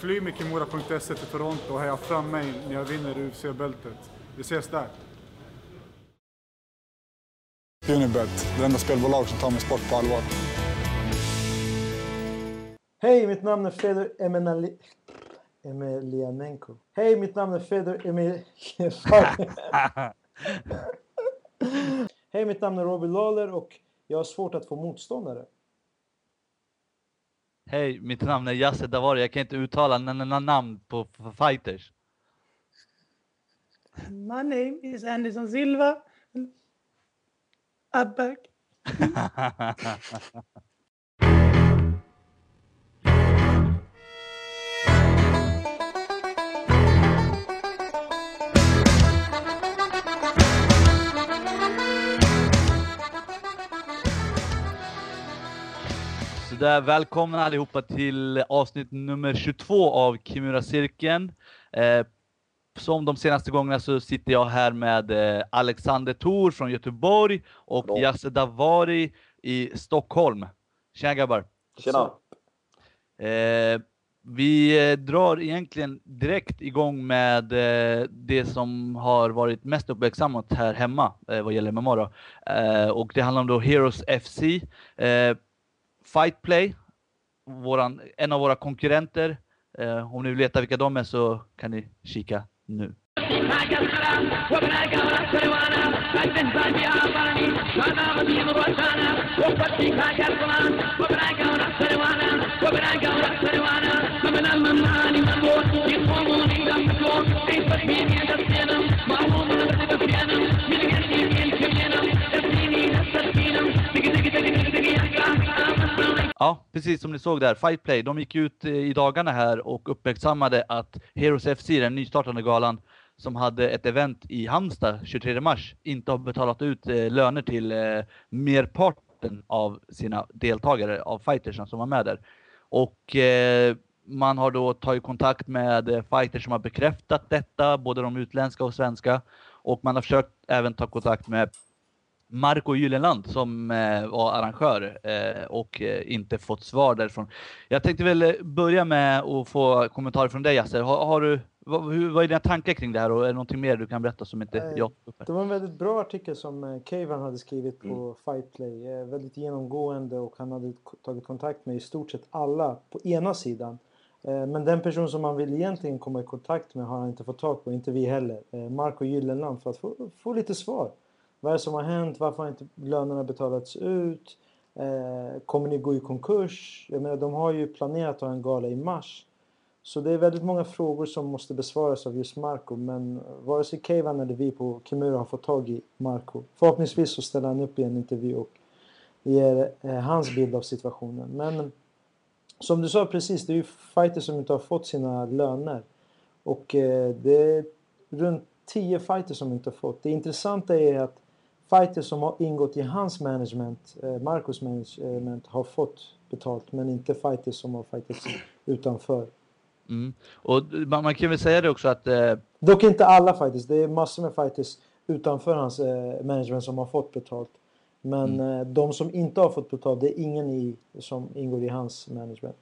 Fly med Kimura.se till Toronto och heja fram mig när jag vinner UFC-bältet. Vi ses där! Unibet, det enda spelbolag som tar min sport på allvar. Hej, mitt namn är Fedor Emenali... Emelianenko. Hej, mitt namn är Fedor Emil... Hej, mitt namn är Robbie Lawler och jag har svårt att få motståndare. Hej, mitt namn är Yasse Davari. Jag kan inte uttala namn på fighters. My name is Anderson Silva. Abberg. Sådär, välkomna allihopa till avsnitt nummer 22 av Kimura-cirkeln. Eh, som de senaste gångerna så sitter jag här med eh, Alexander Thor från Göteborg och Hallå. Yasse Davari i Stockholm. Tjena grabbar! Tjena! Eh, vi eh, drar egentligen direkt igång med eh, det som har varit mest uppmärksammat här hemma eh, vad gäller MMA och det handlar om då Heroes FC. Fightplay, våran, en av våra konkurrenter. Eh, om ni vill veta vilka de är så kan ni kika nu. Ja, precis som ni såg där, Fightplay, de gick ut eh, i dagarna här och uppmärksammade att Heroes FC, den nystartande galan, som hade ett event i Halmstad 23 mars, inte har betalat ut eh, löner till eh, merparten av sina deltagare, av fightersna som var med där. Och eh, man har då tagit kontakt med fighters som har bekräftat detta, både de utländska och svenska. Och man har försökt även ta kontakt med Marco Gyllenland som eh, var arrangör eh, och eh, inte fått svar därifrån. Jag tänkte väl börja med att få kommentarer från dig Yasser. Har, har du, vad, hur, vad är dina tankar kring det här och är det någonting mer du kan berätta som inte jag? Det var en väldigt bra artikel som Cavan hade skrivit på Mm. Fightplay. Väldigt genomgående och han hade tagit kontakt med i stort sett alla på ena sidan. Men den person som man vill egentligen komma i kontakt med har han inte fått tag på, inte vi heller. Marco Gyllenland för att få, få lite svar. Vad är det som har hänt? Varför har inte lönerna betalats ut? Eh, kommer ni gå i konkurs? Jag menar, de har ju planerat att ha en gala i mars. Så det är väldigt många frågor som måste besvaras av just Marco. Men vare sig Keivan eller vi på Kimura har fått tag i Marco. Förhoppningsvis så ställer han upp i en intervju och ger eh, hans bild av situationen. Men som du sa precis, det är ju fighters som inte har fått sina löner. Och eh, det är runt 10 fighters som inte har fått. Det intressanta är att fighters som har ingått i hans management, eh, Marcos management, har fått betalt. Men inte fighters som har fighters utanför. Mm. Och man, man kan väl säga det också att eh, Dock inte alla fighters. Det är massor med fighters utanför hans eh, management som har fått betalt. Men eh, de som inte har fått betalt, det är ingen i, som ingår i hans management.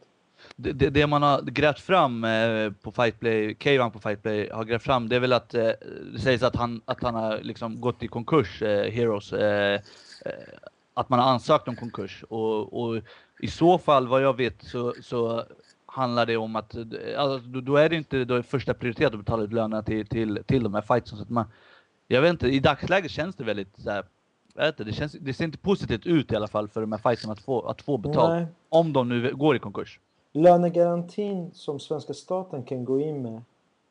Det, det, man har grävt fram eh, på Fightplay, Keivan på Fightplay har grävt fram, det är väl att eh, det sägs att han, att han har liksom gått i konkurs, eh, Heroes. Att man har ansökt om konkurs. Och, och i så fall, vad jag vet, så, så handlar det om att alltså, då, är det inte då är första prioritet att betala ut lönerna till, till, till de här fightsen. Så att man, jag vet inte, i dagsläget känns det väldigt så här, inte, det, känns, det ser inte positivt ut i alla fall för de här fightsen att få, att få betalt. Nej. Om de nu går i konkurs. Lönegarantin som svenska staten kan gå in med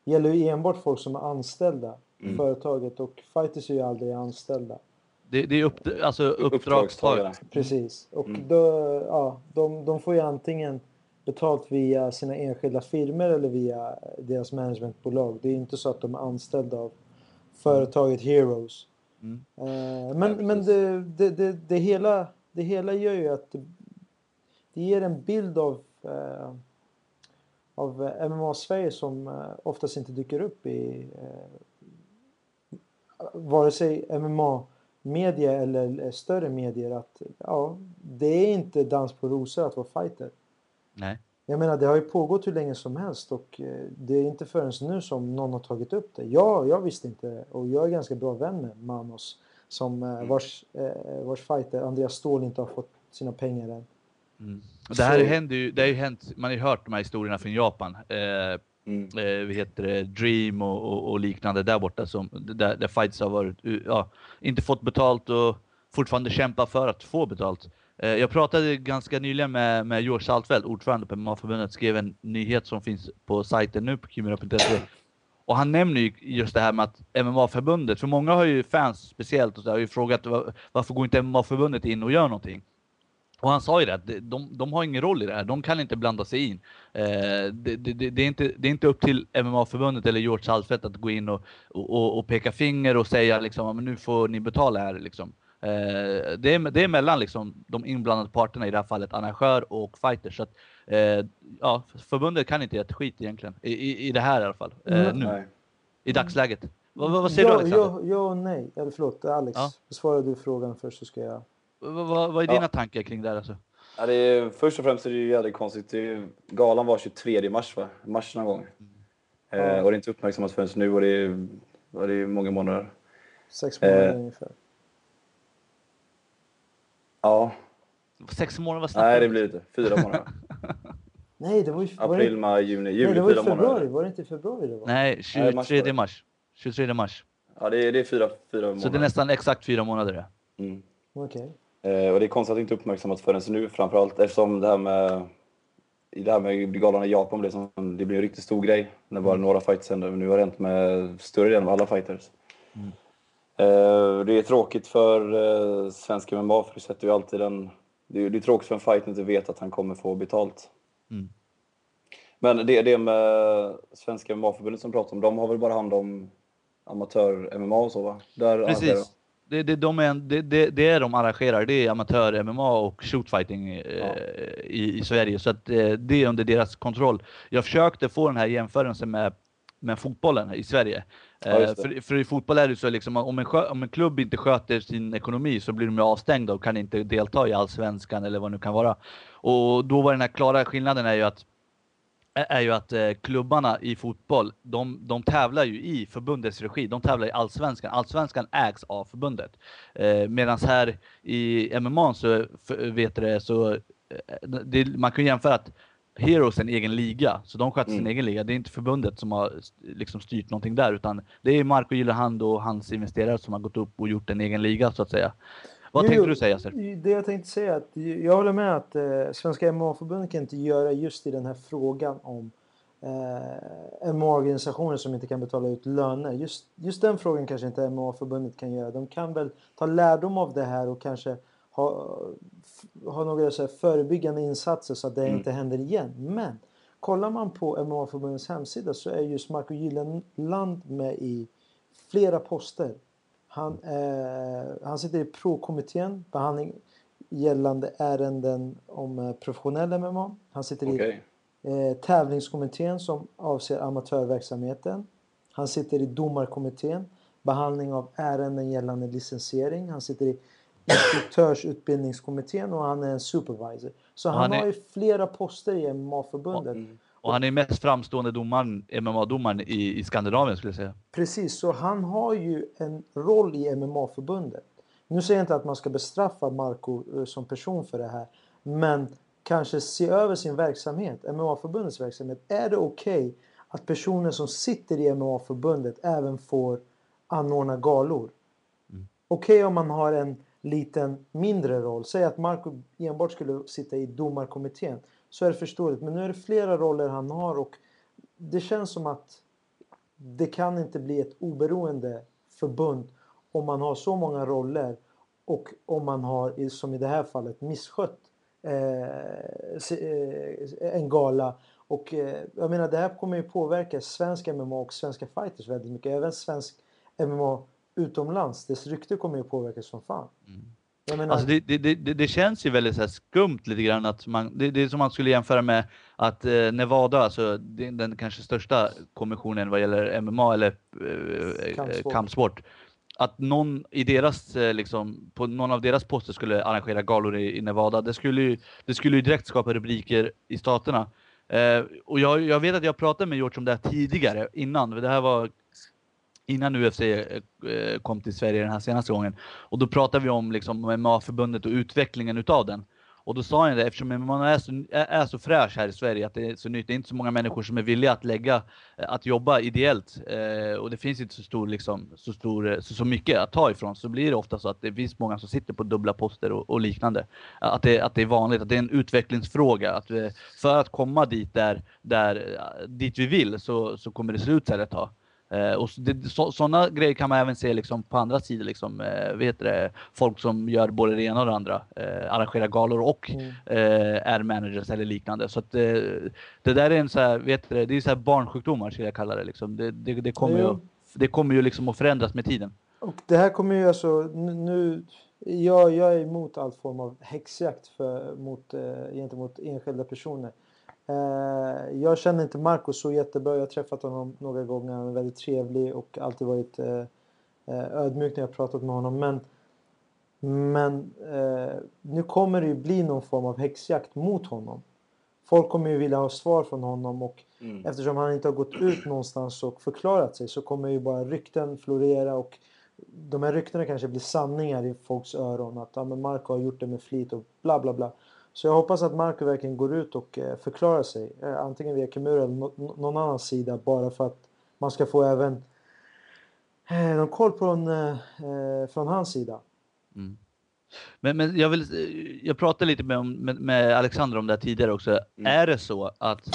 gäller ju enbart folk som är anställda i Mm. företaget och fighters är ju aldrig anställda. Det, det är upp, alltså uppdragstagare. Precis. Och Mm. då, ja, de, de får ju antingen betalt via sina enskilda firmor eller via deras managementbolag. Det är inte så att de är anställda av företaget Heroes. Mm. Eh, Nej, men men precis. det, det, det, det, hela, det hela gör ju att det, det ger en bild av, eh, av eh, MMA-Sverige som eh, oftast inte dyker upp i eh, vare sig MMA-media eller större medier. Att ja, det är inte dans på rosor att vara fighter. Nej. Jag menar, det har ju pågått hur länge som helst och det är inte förrän nu som någon har tagit upp det. Jag, jag visste inte och jag är ganska bra vän med Manos som Mm. vars, vars fighter Andreas Ståhl inte har fått sina pengar än. Mm. Det här Så- händer ju, det har ju hänt, man har ju hört de här historierna från Japan. Eh, Mm. eh, heter det, Dream och, och, och liknande där borta som, där, där fights har varit, ja, inte fått betalt och fortfarande kämpar för att få betalt. Eh, jag pratade ganska nyligen med, med George Saltfeld, ordförande på MMA-förbundet, skrev en nyhet som finns på sajten nu på kimura.se. Och han nämner ju just det här med att MMA-förbundet, för många har ju fans speciellt och så, har ju frågat var, varför går inte MMA-förbundet in och gör någonting? Och han sa ju det, att de, de, de har ingen roll i det här, de kan inte blanda sig in. Eh, det, det, det, är inte, det är inte upp till MMA-förbundet eller George Saltfett att gå in och, och, och peka finger och säga liksom, "Ja, men nu får ni betala här liksom. Eh, det, är, det är mellan liksom, de inblandade parterna, i det här fallet arrangör och fighter. Så att, eh, ja, förbundet kan inte göra ett skit egentligen, i, i, i det här i alla fall, eh, Mm. nu, Nej. i dagsläget. Vad, vad, vad säger ja, du Alexander? ja, ja och nej. Eller förlåt, Alex. Ja. Besvarar du frågan först så ska jag... Vad, vad, vad är Ja. dina tankar kring det här alltså? Ja, det är, först och främst är det ju jävligt konstigt. Det är, galan var 23 mars, va? Mars någon gång. Eh, och det är inte uppmärksammat förrän nu och det är, och det är många månader. Sex månader Eh, ungefär. Ja, Sex månader, vad snackar nej det blir lite. Fyra månader. Nej, det var ju... Var April, det, maj, juni. nej, Juli, det var fyra februari. månader. Var det inte i februari det var? Nej, Nej, 23 mars mars. 23 mars. Ja, det är, det är fyra, fyra månader. Så det är nästan exakt fyra månader. Mm. Okej. Eh, och det är konstigt att det inte är uppmärksammat förrän nu framförallt eftersom det här med i det här med galan i Japan blev som, det blev en riktigt stor grej när bara några fights hände. Men nu har det hänt med större delen av alla fighters. Mm. Eh, det är tråkigt för eh, svensk MMA för det sätter ju alltid en... Det är, det är tråkigt för en fighter att inte vet att han kommer få betalt. Mm. Men det, det med Svenska MMA-förbundet som pratar om, de har väl bara hand om amatör-MMA och så va? Där Precis. Det, det, de är, det, det, det är de arrangerar, det är amatör-MMA och shootfighting eh, i, i Sverige. Så att eh, det är under deras kontroll. Jag försökte få den här jämförelsen med, med fotbollen i Sverige. Ja, Eh, det. för, för i fotboll är det så liksom, om en, om en klubb inte sköter sin ekonomi så blir de avstängda och kan inte delta i allsvenskan eller vad det nu kan vara. Och då var den här klara skillnaden är ju att är ju att eh, klubbarna i fotboll, de, de tävlar ju i förbundets regi. De tävlar i allsvenskan. Allsvenskan ägs av förbundet. Eh, Medan här i MMA så f- vet du det, så eh, det, man kan jämföra att Heroes är en egen liga, så de sköter sin Mm. egen liga. Det är inte förbundet som har liksom styrt någonting där, utan det är Marco Gyllenhand och hans investerare som har gått upp och gjort en egen liga så att säga. Vad Jo, tänkte du säga Yasser? Det jag tänkte säga är att jag håller med att eh, Svenska MMA-förbundet kan inte göra just i den här frågan om eh, MMA-organisationer som inte kan betala ut löner. Just, just den frågan kanske inte MMA-förbundet kan göra. De kan väl ta lärdom av det här och kanske ha, ha några så här förebyggande insatser så att det Mm. inte händer igen. Men kollar man på MMA-förbundets hemsida så är just Marco Gyllenland med i flera poster. Han, eh, han sitter i pro-kommittén, behandling gällande ärenden om eh, professionell MMA. Han sitter Okej. i eh, tävlingskommittén som avser amatörverksamheten. Han sitter i domarkommittén, behandling av ärenden gällande licensiering. Han sitter i instruktörsutbildningskommittén och han är en supervisor. Så han, han är- har ju flera poster i MMA-förbundet. Mm. Och han är mest framstående domaren, MMA-domaren i, i Skandinavien skulle jag säga. Precis, så han har ju en roll i MMA-förbundet. Nu säger jag inte att man ska bestraffa Marco eh, som person för det här. Men kanske se över sin verksamhet, MMA-förbundets verksamhet. Är det okej att personer som sitter i MMA-förbundet även får anordna galor? Okej om man har en liten mindre roll. Säg att Marco enbart skulle sitta i domarkommittén. Så är det förståeligt. Men nu är det flera roller han har och det känns som att det kan inte bli ett oberoende förbund om man har så många roller och om man har, som i det här fallet, misskött eh, eh, en gala. Och eh, jag menar, det här kommer ju påverka svensk MMA och svenska fighters väldigt mycket. Även svensk MMA utomlands. Dess rykte kommer ju påverkas som fan. Mm menar, Alltså det, det, det, det- känns ju väldigt så skumt lite grann att man, det, är som man skulle jämföra med att eh, Nevada, alltså den kanske största kommissionen vad gäller MMA eller eh, Kampsport. kampsport. kampsport. Att någon i deras, eh, liksom, på någon av deras poster skulle arrangera galor i, i Nevada, det skulle ju, det skulle ju direkt skapa rubriker i staterna. Eh, och jag, jag vet att jag pratade med George om det här tidigare, innan. Det här var innan UFC eh, eh, kom till Sverige den här senaste gången. Och då pratade vi om liksom MMA-förbundet och utvecklingen utav den. Och då sa han det, eftersom man är så, är så fräsch här i Sverige, att det är så nytt. Det är inte så många människor som är villiga att lägga, eh, att jobba ideellt. Eh, och det finns inte så stor, liksom, så, stor, så, så mycket att ta ifrån. Så blir det ofta så att det finns många som sitter på dubbla poster och, och liknande. Att det, att det är vanligt, att det är en utvecklingsfråga. Att vi, för att komma dit, där, där, dit vi vill så, så kommer det se ut så här ett tag. Eh, och så, sådana grejer kan man även se liksom på andra sidor. Liksom, eh, vet det, folk som gör både det ena och det andra. Eh, arrangerar galor och mm. Eh, är managers eller liknande. Så att, eh, det där är en så här, vet det, det är så här barnsjukdomar skulle jag kalla det. Liksom. Det, det, det, kommer ju, det kommer ju liksom att förändras med tiden. Och det här kommer ju alltså nu... Jag, jag är emot all form av häxjakt för, mot, eh, gentemot enskilda personer. Eh, jag känner inte Marco så jättebra. Jag har träffat honom några gånger. Han är väldigt trevlig och alltid varit eh, eh, ödmjuk när jag pratat med honom. Men, men nu kommer det ju bli någon form av häxjakt mot honom. Folk kommer ju vilja ha svar från honom och mm. eftersom han inte har gått ut någonstans och förklarat sig så kommer ju bara rykten florera och de här ryktena kanske blir sanningar i folks öron. Att ja, men Marco har gjort det med flit och bla bla bla. Så jag hoppas att Marco verkligen går ut och eh, förklarar sig. Eh, antingen via Kimura eller någon annan sida. Bara för att man ska få även eh, någon koll från, från hans sida. Mm. Men, men jag, vill, jag pratade lite med, med, med Alexander om det här tidigare också. Mm. Är det så att,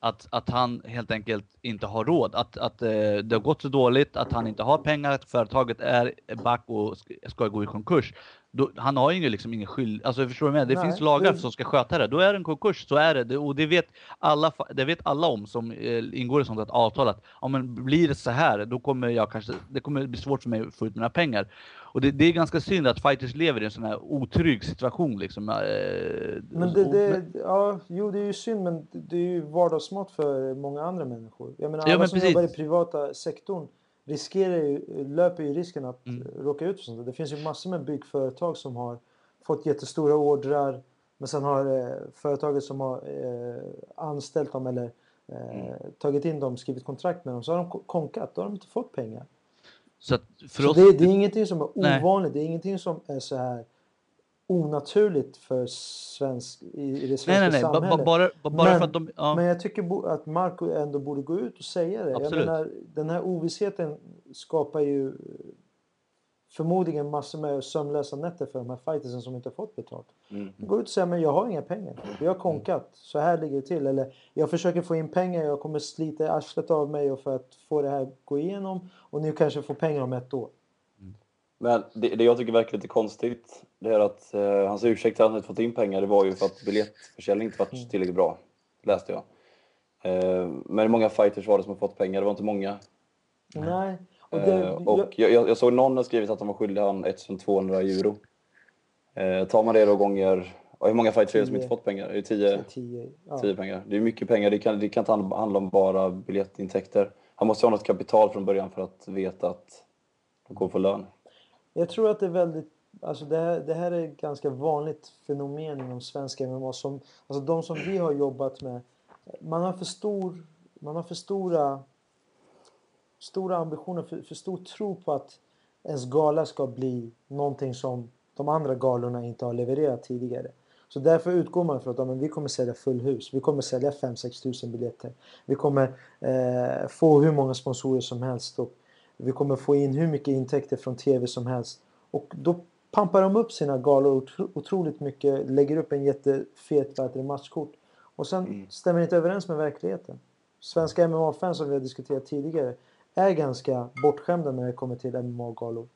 att, att han helt enkelt inte har råd? Att, att det har gått så dåligt, att han inte har pengar, att företaget är back och ska gå i konkurs. Då, han har ju liksom ingen skyld, alltså förstår du med? Det Nej, finns lagar som ska sköta det. Då är det en konkurs, så är det. Och det vet alla, det vet alla om som eh, ingår i sånt ett avtal att om men blir det så här, då kommer jag kanske, det kommer bli svårt för mig att få ut mina pengar. Och det, det är ganska synd att fighters lever i en sån här otrygg situation liksom. Eh, men det, det, ja, jo det är ju synd men det är ju vardagsmat för många andra människor. Jag menar alla ja, som precis. jobbar i privata sektorn riskerar ju, löper ju risken att mm. råka ut för sånt. Det finns ju massor med byggföretag som har fått jättestora ordrar men sen har eh, företaget som har eh, anställt dem eller eh, mm. tagit in dem, skrivit kontrakt med dem, så har de konkat. Då har de inte fått pengar. Så, så oss... det, det, är ingenting som är ovanligt. Nej. Det är ingenting som är så här onaturligt för svensk, i, det svenska nej, nej, nej. samhället. Bara, bara men, för att de, ja. men jag tycker att Marco ändå borde gå ut och säga det. Jag menar, den här ovissheten skapar ju förmodligen massor med sömnlösa nätter för de här fightersen som inte fått betalt. Mm. Gå ut och säga men jag har inga pengar. Vi har konkat. Så här ligger det till. Eller jag försöker få in pengar. Jag kommer slita arslet av mig för att få det här gå igenom. Och ni kanske får pengar om ett år. Men det, det jag tycker verkar lite konstigt, det är att eh, hans ursäkt till att han inte fått in pengar, det var ju för att biljettförsäljningen inte varit mm. tillräckligt bra. Läste jag. Eh, men hur många fighters var det som har fått pengar? Det var inte många. Nej. Och, det, eh, och jag, jag, såg någon har skrivit att de var skyldiga han 1200 euro. Eh, tar man det då gånger... Och hur många fighters är det som inte fått pengar? Är det 10? 10, ja. 10 pengar. Det är mycket pengar. Det kan, det kan inte handla om bara biljettintäkter. Han måste ha något kapital från början för att veta att de kommer få lön. Jag tror att det är väldigt Alltså det, här, det här är ett ganska vanligt fenomen inom svenska MMA. Som, alltså de som vi har jobbat med. Man har för, stor, man har för stora, stora ambitioner, för, för stor tro på att ens gala ska bli någonting som de andra galorna inte har levererat tidigare. Så därför utgår man från att ja, men vi kommer sälja full hus. Vi kommer sälja 5-6 tusen biljetter. Vi kommer eh, få hur många sponsorer som helst. Och vi kommer få in hur mycket intäkter från TV som helst. Och då pampar de upp sina galor otroligt mycket, lägger upp en jättefet matchkort. Och sen mm. stämmer det inte överens med verkligheten. Svenska MMA-fans som vi har diskuterat tidigare är ganska bortskämda när det kommer till MMA-galor.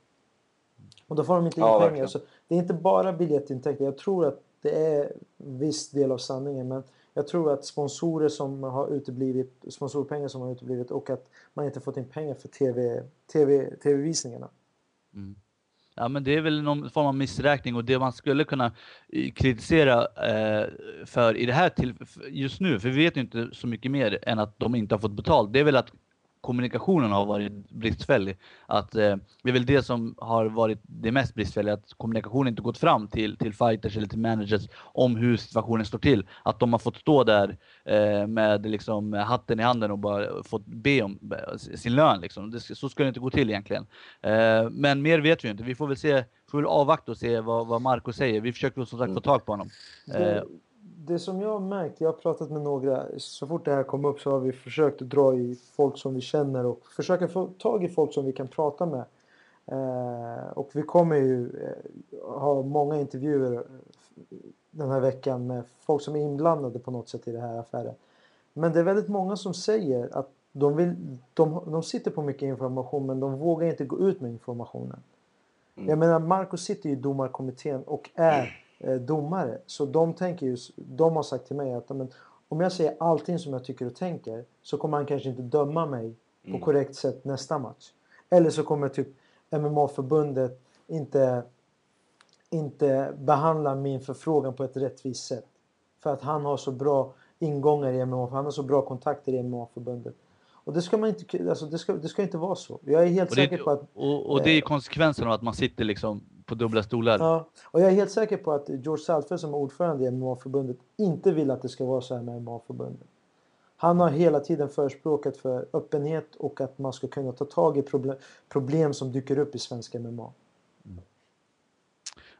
Och då får de inte in ja, pengar. Så det är inte bara biljettintäkter. Jag tror att det är viss del av sanningen. Men jag tror att sponsorer som har uteblivit, sponsorpengar som har uteblivit och att man inte fått in pengar för TV, TV, TV-visningarna. Mm. Ja, men det är väl någon form av missräkning och det man skulle kunna eh, kritisera eh, för i det här till just nu, för vi vet ju inte så mycket mer än att de inte har fått betalt. Det är väl att kommunikationen har varit bristfällig. Att eh, det är väl det som har varit det mest bristfälliga, att kommunikationen inte gått fram till, till fighters eller till managers om hur situationen står till. Att de har fått stå där eh, med liksom hatten i handen och bara fått be om eh, sin lön liksom. Det, så ska det inte gå till egentligen. Eh, men mer vet vi inte. Vi får väl se, får väl avvakta och se vad, vad Marco säger. Vi försöker som sagt få tag på honom. Det, det som jag har märkt, jag har pratat med några, så fort det här kom upp så har vi försökt dra i folk som vi känner och försöka få tag i folk som vi kan prata med. Eh, och vi kommer ju eh, ha många intervjuer eh, den här veckan med folk som är inblandade på något sätt i den här affären. Men det är väldigt många som säger att de, vill, de, de sitter på mycket information men de vågar inte gå ut med informationen. Mm. Jag menar, Marco sitter i domarkommittén och är domare. Så de tänker ju, de har sagt till mig att men, om jag säger allting som jag tycker och tänker så kommer han kanske inte döma mig på mm. korrekt sätt nästa match. Eller så kommer typ MMA-förbundet inte, inte behandla min förfrågan på ett rättvist sätt. För att han har så bra ingångar i MMA, han har så bra kontakter i MMA-förbundet. Och det ska man inte, alltså det ska, det ska inte vara så. Jag är helt och det, säker på att... Och, och det är konsekvensen av att man sitter liksom på dubbla stolar. Ja, och jag är helt säker på att George Saltfeld som är ordförande i MMA-förbundet inte vill att det ska vara så här med MMA-förbundet. Han har hela tiden förespråkat för öppenhet och att man ska kunna ta tag i problem, problem som dyker upp i svenska MMA. Mm.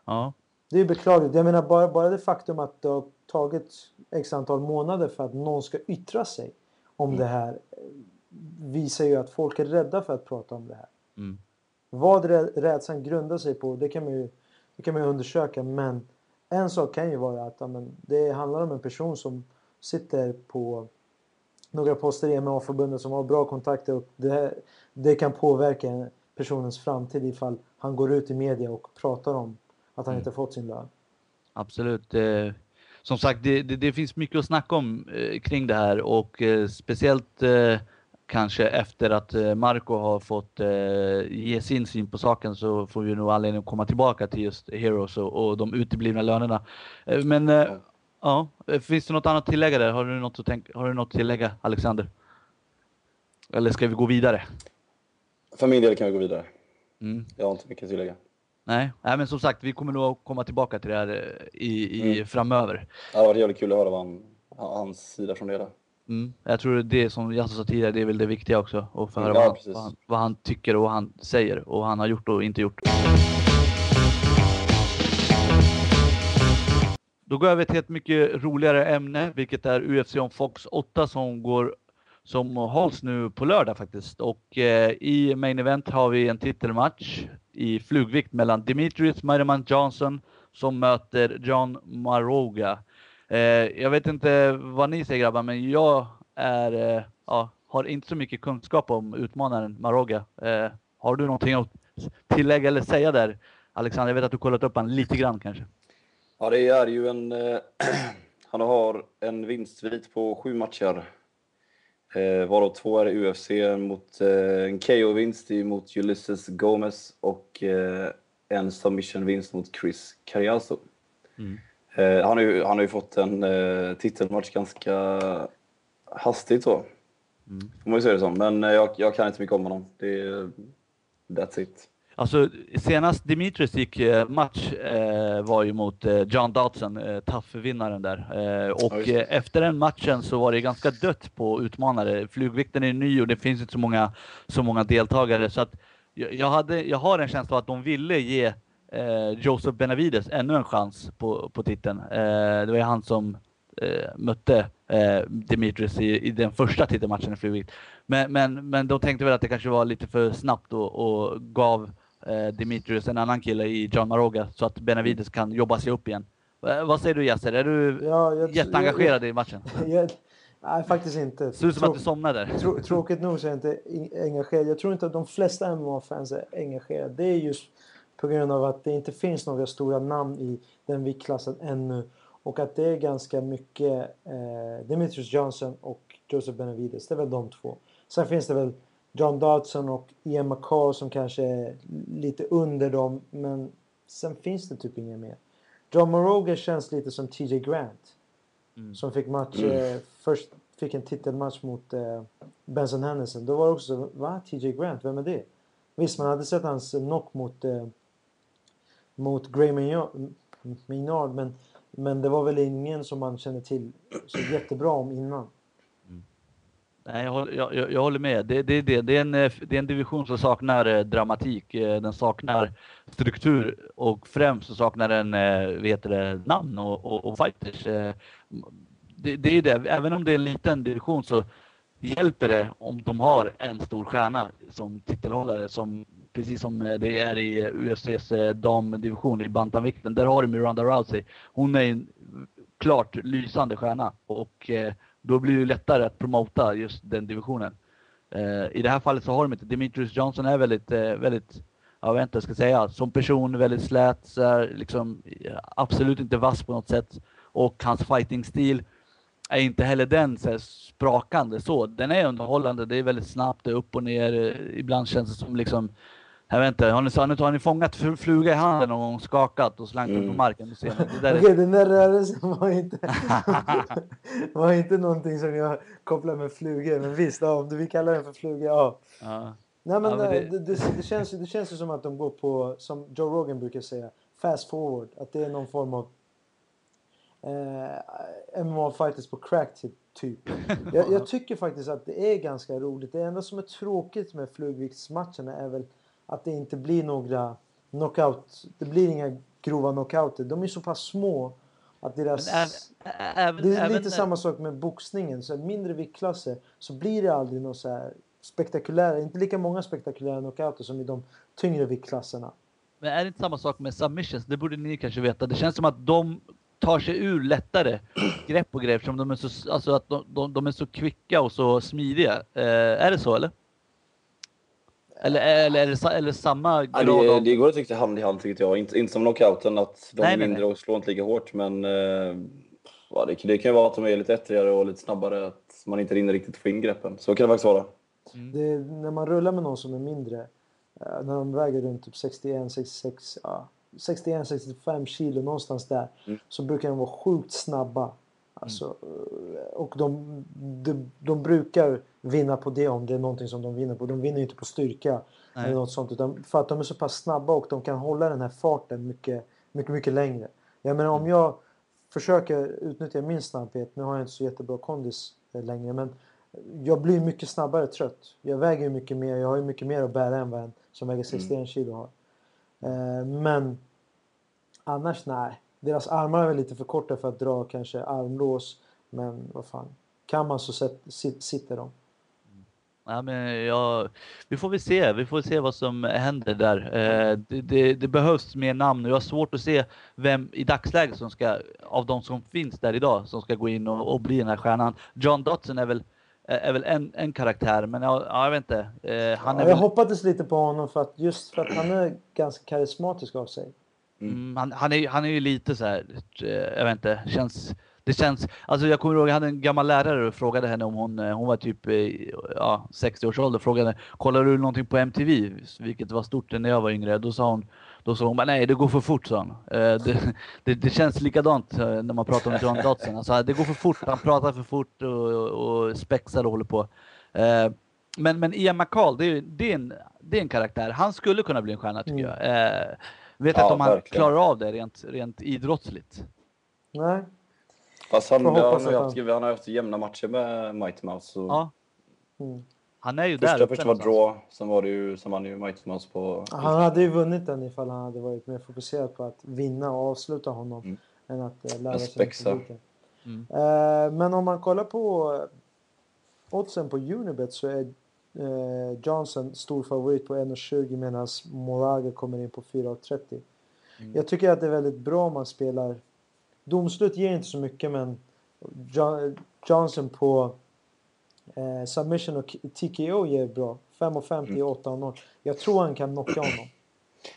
Ja. Det är beklagligt. Jag menar bara, bara det faktum att det har tagit x antal månader för att någon ska yttra sig om mm. det här visar ju att folk är rädda för att prata om det här. Mm. Vad rädslan grundar sig på, det kan man ju, det kan man ju undersöka. Men en sak kan ju vara att amen, det handlar om en person som sitter på några poster i MMA-förbundet som har bra kontakter och det, det kan påverka personens framtid ifall han går ut i media och pratar om att han mm. inte fått sin lön. Absolut. Eh, som sagt, det, det, det, finns mycket att snacka om eh, kring det här och eh, speciellt kanske efter att eh, Marco har fått eh, ge sin syn på saken så får vi nog anledning att komma tillbaka till just Heroes och, och de uteblivna lönerna. Eh, men ja, finns det något annat att tillägga där? Har du något att, tänka, har du något att tillägga Alexander? Eller ska vi gå vidare? För min del kan vi gå vidare. Mm. Jag har inte mycket att tillägga. Nej, nej, men som sagt, vi kommer nog komma tillbaka till det här i, i mm. framöver. Ja, det var jävligt kul att höra vad han, hans sida från det. Där. Mm. Jag tror det som jag sa tidigare, det är väl det viktiga också. Att få höra ja, vad, vad, han, vad, han, tycker och vad han säger och vad han har gjort och inte gjort. Då går jag över till ett mycket roligare ämne, vilket är UFC on Fox 8 som går som hålls nu på lördag faktiskt. Och eh, i main event har vi en titelmatch i flugvikt mellan Dimitris Merriman Johnson som möter John Maroga. Eh, jag vet inte vad ni säger grabbar, men jag är, eh, ja, har inte så mycket kunskap om utmanaren Maroga. Eh, har du någonting att tillägga eller säga där? Alexander, jag vet att du kollat upp honom lite grann kanske. Ja, det är ju en... han har en vinstsvit på sju matcher. Eh, varav två är i UFC mot eh, en KO-vinst mot Ulysses Gomez och eh, en submission-vinst mot Chris Cariaso. Mm. Eh, han, har ju, han har ju fått en eh, titelmatch ganska hastigt så. Mm. Får man ju säga det som. Men eh, jag, jag kan inte mycket om honom. Det that's it. Alltså senast Dimitris gick eh, match eh, var ju mot eh, John Dodson, eh, TAF-vinnaren där. Eh, och ja, efter den matchen så var det ganska dött på utmanare. Flugvikten är ny och det finns inte så många, så många deltagare. Så att jag, jag, hade, jag har en känsla av att de ville ge eh, Joseph Benavides ännu en chans på, på titeln. Eh, det var ju han som eh, mötte eh, Dimitris i, i, den första titelmatchen i flugvikt. Men, men, men de tänkte väl att det kanske var lite för snabbt och, och gav eh, Dimitrius en annan kille i John Maroga så att Benavides kan jobba sig upp igen. Eh, vad säger du Yasser? Är du ja, jag, jätteengagerad jag, i matchen? Jag, nej, faktiskt inte. Ser ut som att du somnade. Trå, tråkigt nog så är jag inte engagerad. Jag tror inte att de flesta MMA-fans är engagerade. Det är just på grund av att det inte finns några stora namn i den viktklassen ännu. Och att det är ganska mycket eh, Demetrius Johnson och Joseph Benavides. Det är väl de två. Sen finns det väl John Dodson och Ian McCall som kanske är lite under dem. Men sen finns det typ inga mer. John Moroga känns lite som TJ Grant. Mm. Som fick match eh, först, fick en titelmatch mot eh, Benson Henderson. Då var det också va? TJ Grant, vem är det? Visst, man hade sett hans knock mot, eh, mot Gray Maynard, men, men det var väl ingen som man kände till så jättebra om innan. Mm. Nej, jag, jag, jag, håller med. Det, det, det, det, är en, eh, det är en division som saknar eh, dramatik. Eh, den saknar struktur och främst så saknar den eh, vet det, namn och, och, och fighters. Det, det är det. Även om det är en liten division så hjälper det om de har en stor stjärna som titelhållare som precis som eh, det är i eh, UFCs eh, damdivision i bantamvikten. Där har du Miranda Rousey. Hon är en klart lysande stjärna och då blir det lättare att promota just den divisionen. I det här fallet så har de inte, Demetrius Johnson är väldigt, väldigt, jag vet inte vad jag ska säga, som person väldigt slät, så här, liksom, absolut inte vass på något sätt. Och hans fighting-stil är inte heller den så här, sprakande så. Den är underhållande, det är väldigt snabbt, det är upp och ner. Ibland känns det som liksom jag vet inte, har ni, har ni, har ni fångat fluga i handen någon gång, skakat och slängt mm. på marken? Du ser, det där Okej, den där rörelsen var inte, var inte någonting som jag kopplar med flugor. Men visst, ja, om du vill kalla den för fluga, ja. ja. Nej, men, ja, men det... Det, det, det, känns, det känns ju som att de går på, som Joe Rogan brukar säga, fast forward. Att det är någon form av eh, MMA-fighters på crack typ. typ. Jag, jag, tycker faktiskt att det är ganska roligt. Det enda som är tråkigt med flugviktsmatcherna är väl att det inte blir några knockout. Det blir inga grova knockouter. De är så pass små att deras... Även, det är lite samma sak med boxningen. Så mindre viktklasser så blir det aldrig något så här spektakulära, inte lika många spektakulära knockouter som i de tyngre viktklasserna. Men är det inte samma sak med submissions? Det borde ni kanske veta. Det känns som att de tar sig ur lättare grepp och grepp som de är så, alltså att de, de, de är så kvicka och så smidiga. Eh, är det så eller? Eller, eller, eller, eller samma grad ja, det, det går att tycka hand i hand tycker jag. Inte, inte som knockouten att de nej, är mindre nej. och slår inte lika hårt men eh, ja, det, det, kan ju vara att de är lite ettrigare och lite snabbare. Att man inte hinner riktigt få in greppen. Så kan det faktiskt vara. Mm. Det, när man rullar med någon som är mindre, eh, när de väger runt typ 61, 66, ja, 61-65 kilo någonstans där, mm. så brukar de vara sjukt snabba. Alltså, mm. Och de, de, de brukar vinna på det om det är någonting som de vinner på. De vinner inte på styrka Nej. eller något sånt utan för att de är så pass snabba och de kan hålla den här farten mycket, mycket, mycket längre. Jag menar om mm. jag försöker utnyttja min snabbhet, nu har jag inte så jättebra kondis eh, längre men jag blir mycket snabbare trött. Jag väger mycket mer, jag har ju mycket mer att bära än vad en som väger 61 mm. kilo har. Eh, men annars nej. Deras armar är väl lite för korta för att dra kanske armlås. Men vad fan. Kan man så sitter de. Ja, men jag, vi får väl se. Vi får se vad som händer där. Eh, det, det, det, behövs mer namn och jag har svårt att se vem i dagsläget som ska, av de som finns där idag, som ska gå in och, och bli den här stjärnan. John Dotson är väl, är väl en, en karaktär, men jag, jag vet inte. Eh, han är ja, jag väl... hoppades lite på honom för att just för att han är ganska karismatisk av sig. Mm, han, han, är, han är ju lite så här, eh, jag vet inte, känns det känns, alltså jag kommer ihåg, jag hade en gammal lärare och frågade henne om hon, eh, hon var typ ja, 60 års ålder, frågade kollar du någonting på MTV? Vilket var stort när jag var yngre. Då sa hon, då sa hon nej det går för fort sa hon. Eh, det, det, det känns likadant när man pratar om John Dodson. Alltså, det går för fort, han pratar för fort och, och spexar och håller på. Men, men Ian McCall, det är, det, är en, det är en karaktär. Han skulle kunna bli en stjärna tycker mm. jag. Vet ja, inte om han verkligen. klarar av det rent, rent idrottsligt. Nej. Fast han, han, har haft, han har haft jämna matcher med Mighty Mouse. Så... Ja. Mm. Han är ju första, där Första var draw, sen var det ju som han ju Mighty Mouse på... Han hade ju vunnit den ifall han hade varit mer fokuserad på att vinna och avsluta honom. Mm. Än att uh, lära sig publiken. Mm. Uh, men om man kollar på oddsen på Unibet så är Johnson stor favorit på 1,20 medan Moraga kommer in på 4,30. Mm. Jag tycker att det är väldigt bra om man spelar Domslut ger inte så mycket men Johnson på eh, submission och TKO ger bra. 5,50 mm. 8,0. Jag tror han kan knocka honom.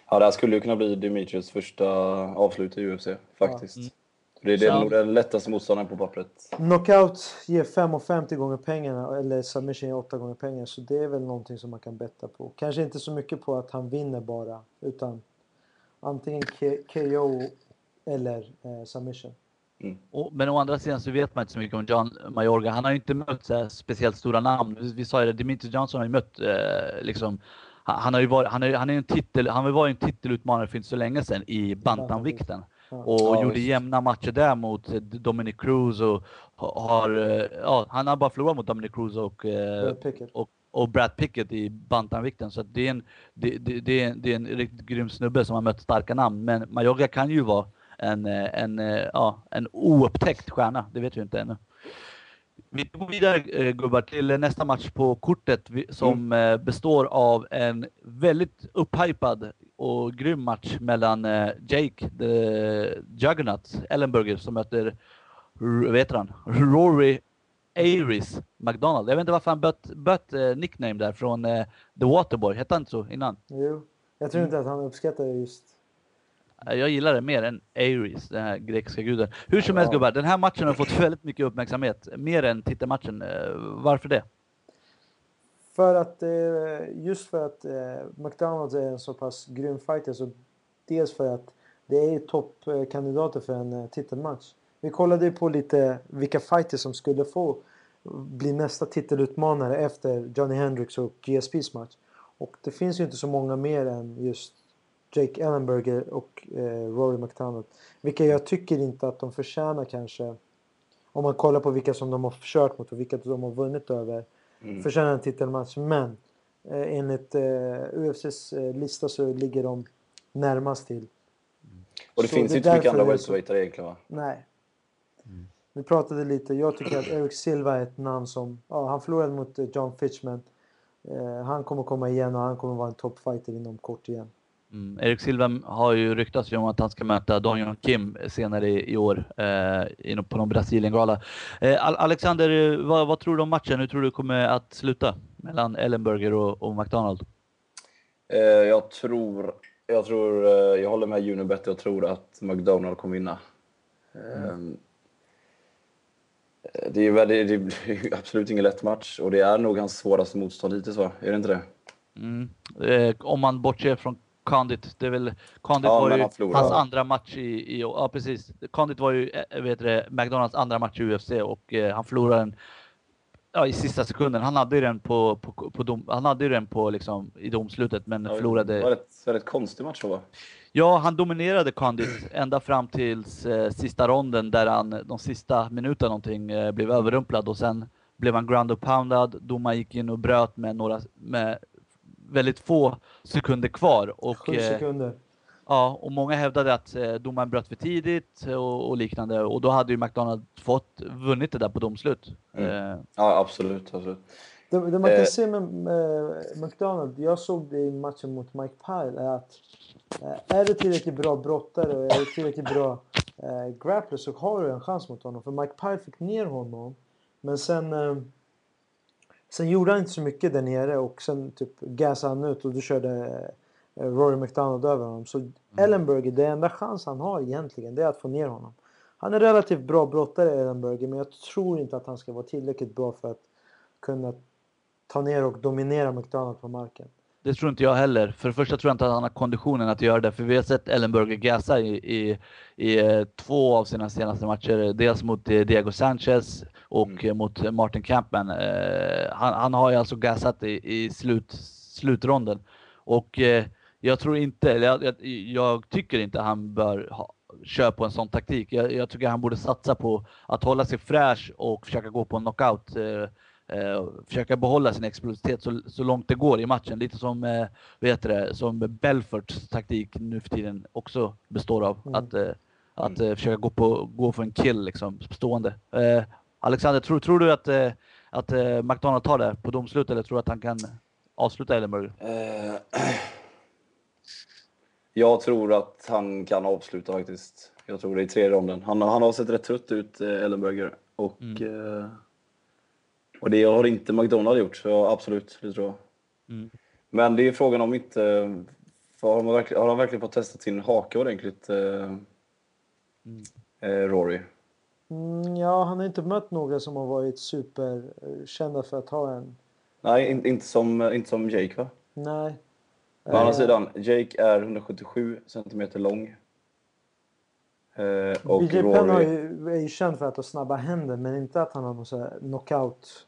Ja, det här skulle ju kunna bli Dimitrios första avslut i UFC faktiskt. Ja. Mm. Det är, det är nog den lättaste motståndaren på pappret. Knockout ger 5,50 gånger pengarna eller submission ger 8 gånger pengarna. Så det är väl någonting som man kan betta på. Kanske inte så mycket på att han vinner bara. Utan antingen KO eller eh, submission. Mm. Och, men å andra sidan så vet man inte så mycket om John Mayorga. Han har ju inte mött så speciellt stora namn. Vi, vi sa ju det, Dimitri Johnson har ju mött eh, liksom han, han har ju varit, han är, han är en titel, han var ju en titelutmanare för inte så länge sedan i bantamvikten. Och ja, gjorde visst. jämna matcher där mot Dominic Cruz och har, eh, ja, han har bara förlorat mot Dominic Cruz och, eh, och, och Brad Pickett i bantamvikten. Så det är, en, det, det, det, är en, det är en riktigt grym snubbe som har mött starka namn. Men Mayoga kan ju vara en, eh, en, ja, en oupptäckt stjärna, det vet vi inte ännu. Vi går vidare eh, gubbar till nästa match på kortet som mm. Eh, består av en väldigt upphypad och grym match mellan eh, Jake, the Juggernaut, Ellenberger som möter, vet han, Rory Aries McDonald. Jag vet inte varför han bött, bött nickname där från The Waterboy, hette han inte så innan? Jo, jag tror inte att han uppskattar just jag gillar det mer än Ares, den här grekiska guden. Hur som helst gubbar, den här matchen har fått väldigt mycket uppmärksamhet. Mer än titelmatchen. Eh, varför det? För att, eh, just för att eh, McDonalds är en så pass grym fighter. Så dels för att det är toppkandidater för en eh, titelmatch. Vi kollade ju på lite vilka fighters som skulle få bli nästa titelutmanare efter Johnny Hendricks och GSPs match. Och det finns ju inte så många mer än just Jake Ellenberger och eh, Rory McDonald. Vilka jag tycker inte att de förtjänar kanske. Om man kollar på vilka som de har kört mot och vilka de har vunnit över. Mm. Förtjänar en titelmatch. Men eh, enligt eh, UFCs eh, lista så ligger de närmast till. Mm. Och det så finns ju inte så mycket andra welterweightar egentligen va? Nej. Mm. Vi pratade lite. Jag tycker att Eric Silva är ett namn som... Ja, han förlorade mot eh, John Fitchman. Eh, han kommer komma igen och han kommer vara en toppfighter inom kort igen. Mm. Erik Silva har ju ryktats om att han ska möta Daniel Kim senare i, i år eh, på någon Brasilien-gala. Eh, Alexander, vad, vad, tror du om matchen? Hur tror du kommer att sluta mellan Ellenberger och, och McDonald? Eh, jag tror, jag tror, eh, jag håller med Unibet. Jag tror att McDonald kommer vinna. Mm. Det är, väldigt, det är absolut ingen lätt match och det är nog hans svåraste motstånd hittills va? Är det inte det? Mm. Eh, om man bortser från Condit, det är väl, Condit ja, var ju hans andra match i, i, ja precis. Condit var ju, eh, vet du, McDonalds andra match i UFC och eh, han förlorade den ja, i sista sekunden. Han hade ju den på, på, på dom, han hade ju den på liksom i domslutet men ja, förlorade. Det var ett väldigt konstig match va? Ja, han dominerade Condit ända fram till eh, sista ronden där han de sista minuterna någonting eh, blev överrumplad och sen blev han ground och poundad. Domaren gick in och bröt med några med väldigt få sekunder kvar. Och, Sju eh, sekunder. Ja, och många hävdade att eh, domaren bröt för tidigt och, och, liknande och då hade ju McDonald fått vunnit det där på domslut. Mm. Eh. Ja, absolut. absolut. Det, det man kan eh. se med, med McDonald, jag såg det i matchen mot Mike Pyle, är att är du tillräckligt bra brottare och är du tillräckligt bra eh, grappler så har du en chans mot honom. För Mike Pyle fick ner honom, men sen eh, Sen gjorde han inte så mycket där nere och sen typ gasade han ut och då körde eh, Rory McDonald över honom. Så mm. Ellenberger, det enda chans han har egentligen det är att få ner honom. Han är relativt bra brottare Ellenberger men jag tror inte att han ska vara tillräckligt bra för att kunna ta ner och dominera McDonald på marken. Det tror inte jag heller. För det första tror jag inte att han har konditionen att göra det, för vi har sett Ellenberger gasa i, i, i eh, två av sina senaste matcher. Dels mot eh, Diego Sanchez och mm. mot Martin Campman. Eh, han, han, har ju alltså gasat i, i slut, slutronden. Och jag tror inte, jag, jag, jag, tycker inte han bör ha, köra på en sån taktik. Jag, jag, tycker han borde satsa på att hålla sig fräsch och försöka gå på en knockout eh, försöka behålla sin explosivitet så, så långt det går i matchen. Lite som, eh, vet det, som Belforts taktik nu för tiden också består av. Mm. Att, eh, att eh, försöka gå, på, gå för en kill liksom, stående. Eh, Alexander, tror, tror du att, eh, att eh, McDonald tar det på domslut eller tror du att han kan avsluta Ellenberg? Jag tror att han kan avsluta faktiskt. Jag tror det i tredje ronden. Han, han har sett rätt trött ut, Ellenberger. Och mm. Och det har inte McDonald gjort, så absolut, det tror jag. Mm. Men det är frågan om inte... Har, man verkligen, har han verkligen fått testa sin hake ordentligt, eh, mm. eh, Rory? Mm, ja, han har inte mött några som har varit superkända för att ha en. Nej, in, inte, som, inte som Jake va? Nej. Å andra eh. sidan, Jake är 177 cm lång. Eh, och BJ Rory... Penn har ju, är ju känd för att ha snabba händer men inte att han har någon sån här knockout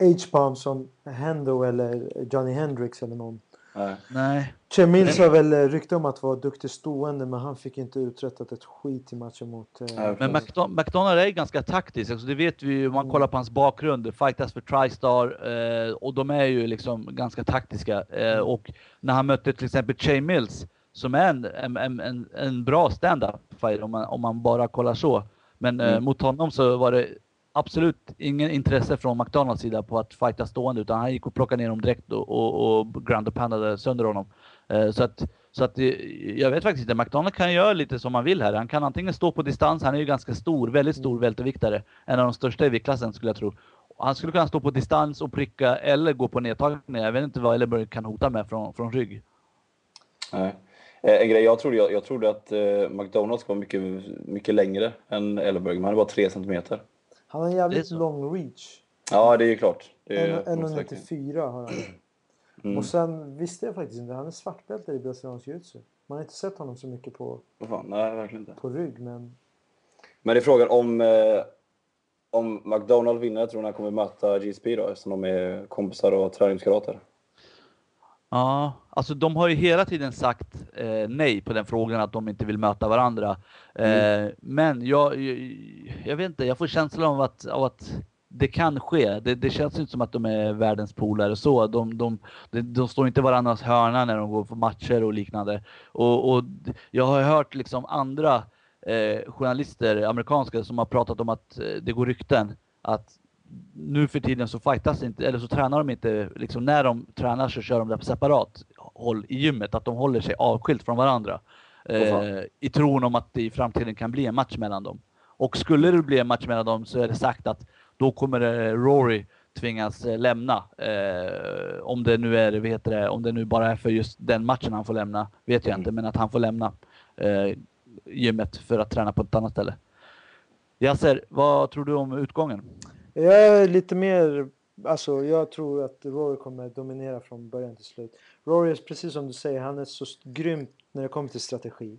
H-bomb som Hendo eller Johnny Hendrix eller någon. Nej. Nej. Che Mills har väl rykte om att vara duktig stående men han fick inte uträttat ett skit i matchen mot... Eh, Men McDon- McDonald är ganska taktisk, alltså det vet vi ju om man Mm. kollar på hans bakgrund. Fightas för Tristar eh, och de är ju liksom ganska taktiska. Eh, och när han mötte till exempel Che Mills som är en, en, en, en, en bra stand-up fighter om man, om man bara kollar så. Men eh, Mm. mot honom så var det absolut ingen intresse från McDonalds sida på att fighta stående utan han gick och plockade ner dem direkt och, och, och ground och poundade sönder honom. Eh, så att, så att eh, jag vet faktiskt inte, McDonald kan göra lite som han vill här. Han kan antingen stå på distans, han är ju ganska stor, väldigt stor välterviktare. En av de största i viktklassen skulle jag tro. Han skulle kunna stå på distans och pricka eller gå på nedtagning. Jag vet inte vad Ellenberg kan hota med från, från rygg. Nej. Eh, En grej jag trodde, jag, jag trodde att eh, McDonalds var mycket, mycket längre än Ellenberg, men han är bara 3 centimeter. han har en jävligt lång reach. Ja, det är ju klart. Det är, En- måste verkligen- 1,94 har han. Mm. Och sen visste jag faktiskt inte, han är svartbälte i brasiliansk jiu-jitsu. Man har inte sett honom så mycket på, Vad fan, nej, verkligen inte. på rygg men... Men det är frågan om, eh, om McDonald vinner, tror han kommer möta GSP då, eftersom de är kompisar och träningskamrater. Ja, alltså de har ju hela tiden sagt eh, nej på den frågan att de inte vill möta varandra. Eh, Men jag, jag, jag vet inte, jag får känslan av att, av att det kan ske. Det, det känns inte som att de är världens polare så. De, de, de, de står inte varandras hörna när de går på matcher och liknande. Och, och jag har hört liksom andra eh, journalister, amerikanska, som har pratat om att eh, det går rykten att nu för tiden så fightas inte, eller så tränar de inte, liksom när de tränar så kör de det på separat håll i gymmet, att de håller sig avskilt från varandra. Eh, I tron om att det i framtiden kan bli en match mellan dem. Och skulle det bli en match mellan dem så är det sagt att då kommer eh, Rory tvingas eh, lämna. Eh, om det nu är, heter det, om det nu bara är för just den matchen han får lämna, vet jag Mm. inte, men att han får lämna eh, gymmet för att träna på ett annat ställe. Yasser, vad tror du om utgången? Jag är lite mer... Alltså jag tror att Rory kommer dominera från början till slut. Rory är precis som du säger, han är så st- grym när det kommer till strategi.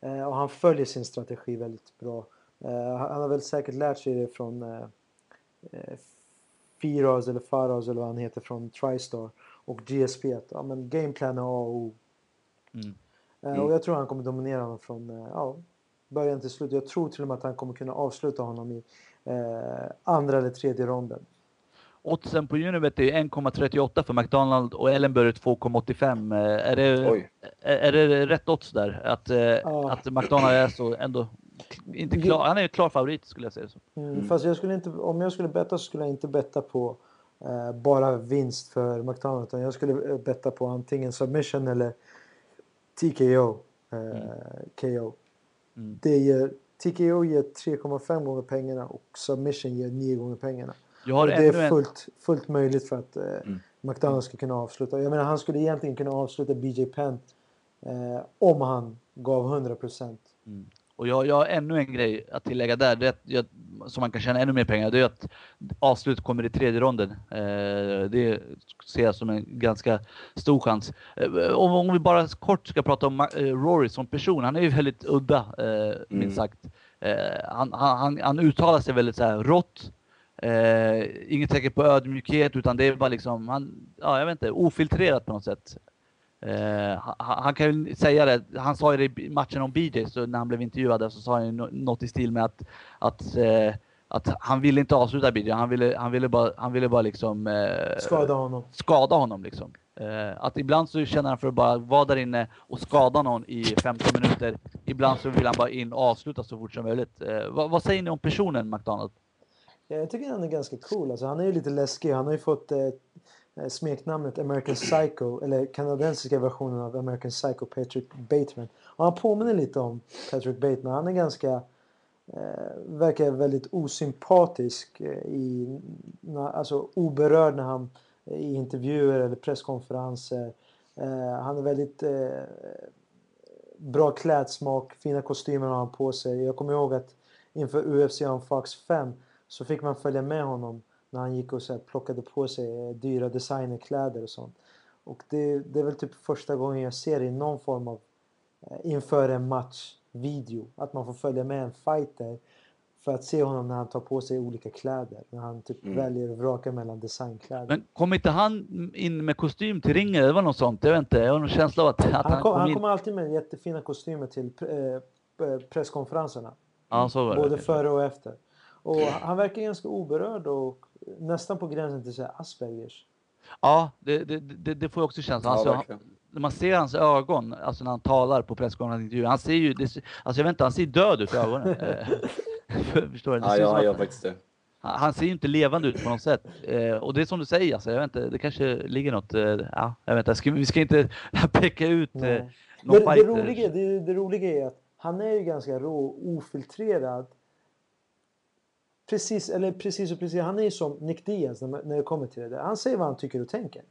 Eh, och han följer sin strategi väldigt bra. Eh, han har väl säkert lärt sig det från eh, eh, Firas eller Faras eller vad han heter från Tristar och GSP. Att, ja, men gameplan är A och O. Mm. Eh, Mm. Och jag tror han kommer dominera honom från eh, ja, början till slut. Jag tror till och med att han kommer kunna avsluta honom i eh, andra eller tredje ronden. Oddsen på Unibet är 1,38 för McDonald och Ellenberg 2,85. Eh, Är det, Oj. är, det rätt odds där? Att, eh, Ja. att McDonald är så ändå inte klar, han är ju klar favorit skulle jag säga. Så. Mm, Mm. Fast jag skulle inte, om jag skulle betta så skulle jag inte betta på eh, bara vinst för McDonalds. Utan jag skulle eh, betta på antingen submission eller TKO. Eh, KO. Mm. Det ger, TKO ger 3,5 gånger pengarna och submission ger 9 gånger pengarna. Jag det är fullt, fullt möjligt för att eh, Mm. McDonalds ska kunna avsluta. Jag menar han skulle egentligen kunna avsluta BJ Penn eh, om han gav 100%. Och jag, jag har ännu en grej att tillägga där, det är att som man kan tjäna ännu mer pengar, det är att avslut kommer i tredje ronden. Eh, det ser jag som en ganska stor chans. Eh, om, om vi bara kort ska prata om eh, Rory som person, han är ju väldigt udda, eh, minst Mm. sagt. Han, han, han, uttalar sig väldigt så här rått. Inget tecken på ödmjukhet utan det är bara liksom, han, ja, jag vet inte, ofiltrerat på något sätt. Eh, han, han kan ju säga det, han sa ju det i matchen om BJ, så när han blev intervjuad så sa han ju nå- något i stil med att, att, eh, att han ville inte avsluta BJ, han ville, han ville bara, han ville bara liksom eh, Skada honom. skada honom liksom. Att ibland så känner han för att bara vara där inne och skada någon i 15 minuter. Ibland så vill han bara in och avsluta så fort som möjligt. Vad, vad säger ni om personen McDonald? Ja, jag tycker han är ganska cool. Alltså, han är ju lite läskig. Han har ju fått Eh, smeknamnet American Psycho, eller kanadensiska versionen av American Psycho, Patrick Bateman. Och han påminner lite om Patrick Bateman. Han är ganska, eh, verkar väldigt osympatisk eh, i, alltså oberörd när han eh, i intervjuer eller presskonferenser. Eh, han är väldigt eh, bra klädsmak, fina kostymer har han på sig. Jag kommer ihåg att inför UFC on Fox 5 så fick man följa med honom när han gick och så här, plockade på sig eh, dyra designerkläder och sånt. Och det, det är väl typ första gången jag ser det i någon form av eh, inför en match video. Att man får följa med en fighter för att se honom när han tar på sig olika kläder. När han typ mm. väljer att vraka mellan designkläder. Men kom inte han in med kostym till ringen? Det var något sånt. Jag vet inte. Jag har någon känsla av att, att han, han kom, kom Han kommer alltid med jättefina kostymer till eh, presskonferenserna. Ja, så var det. Både före och efter. Och han verkar ganska oberörd och nästan på gränsen till så Aspergers. Ja, det, det, det, det får jag också känslan. Ja, alltså, verkligen. när man ser hans ögon, alltså när han talar på presskonferensen, han ser ju, det, alltså jag vet inte, han ser död ut i ögonen. Förstår du? Ja, jag gör faktiskt det. han, han ser ju inte levande ut på något sätt. Eh, och det är som du säger, alltså, jag vet inte, det kanske ligger något, eh, ja, jag vet inte, ska, vi ska inte peka ut eh, någon Det, det, roliga, det, det roliga är att han är ju ganska rå ofiltrerad. Precis, eller precis och precis. Han är ju som Nick Diaz när, det kommer till det där. Han säger vad han tycker och tänker.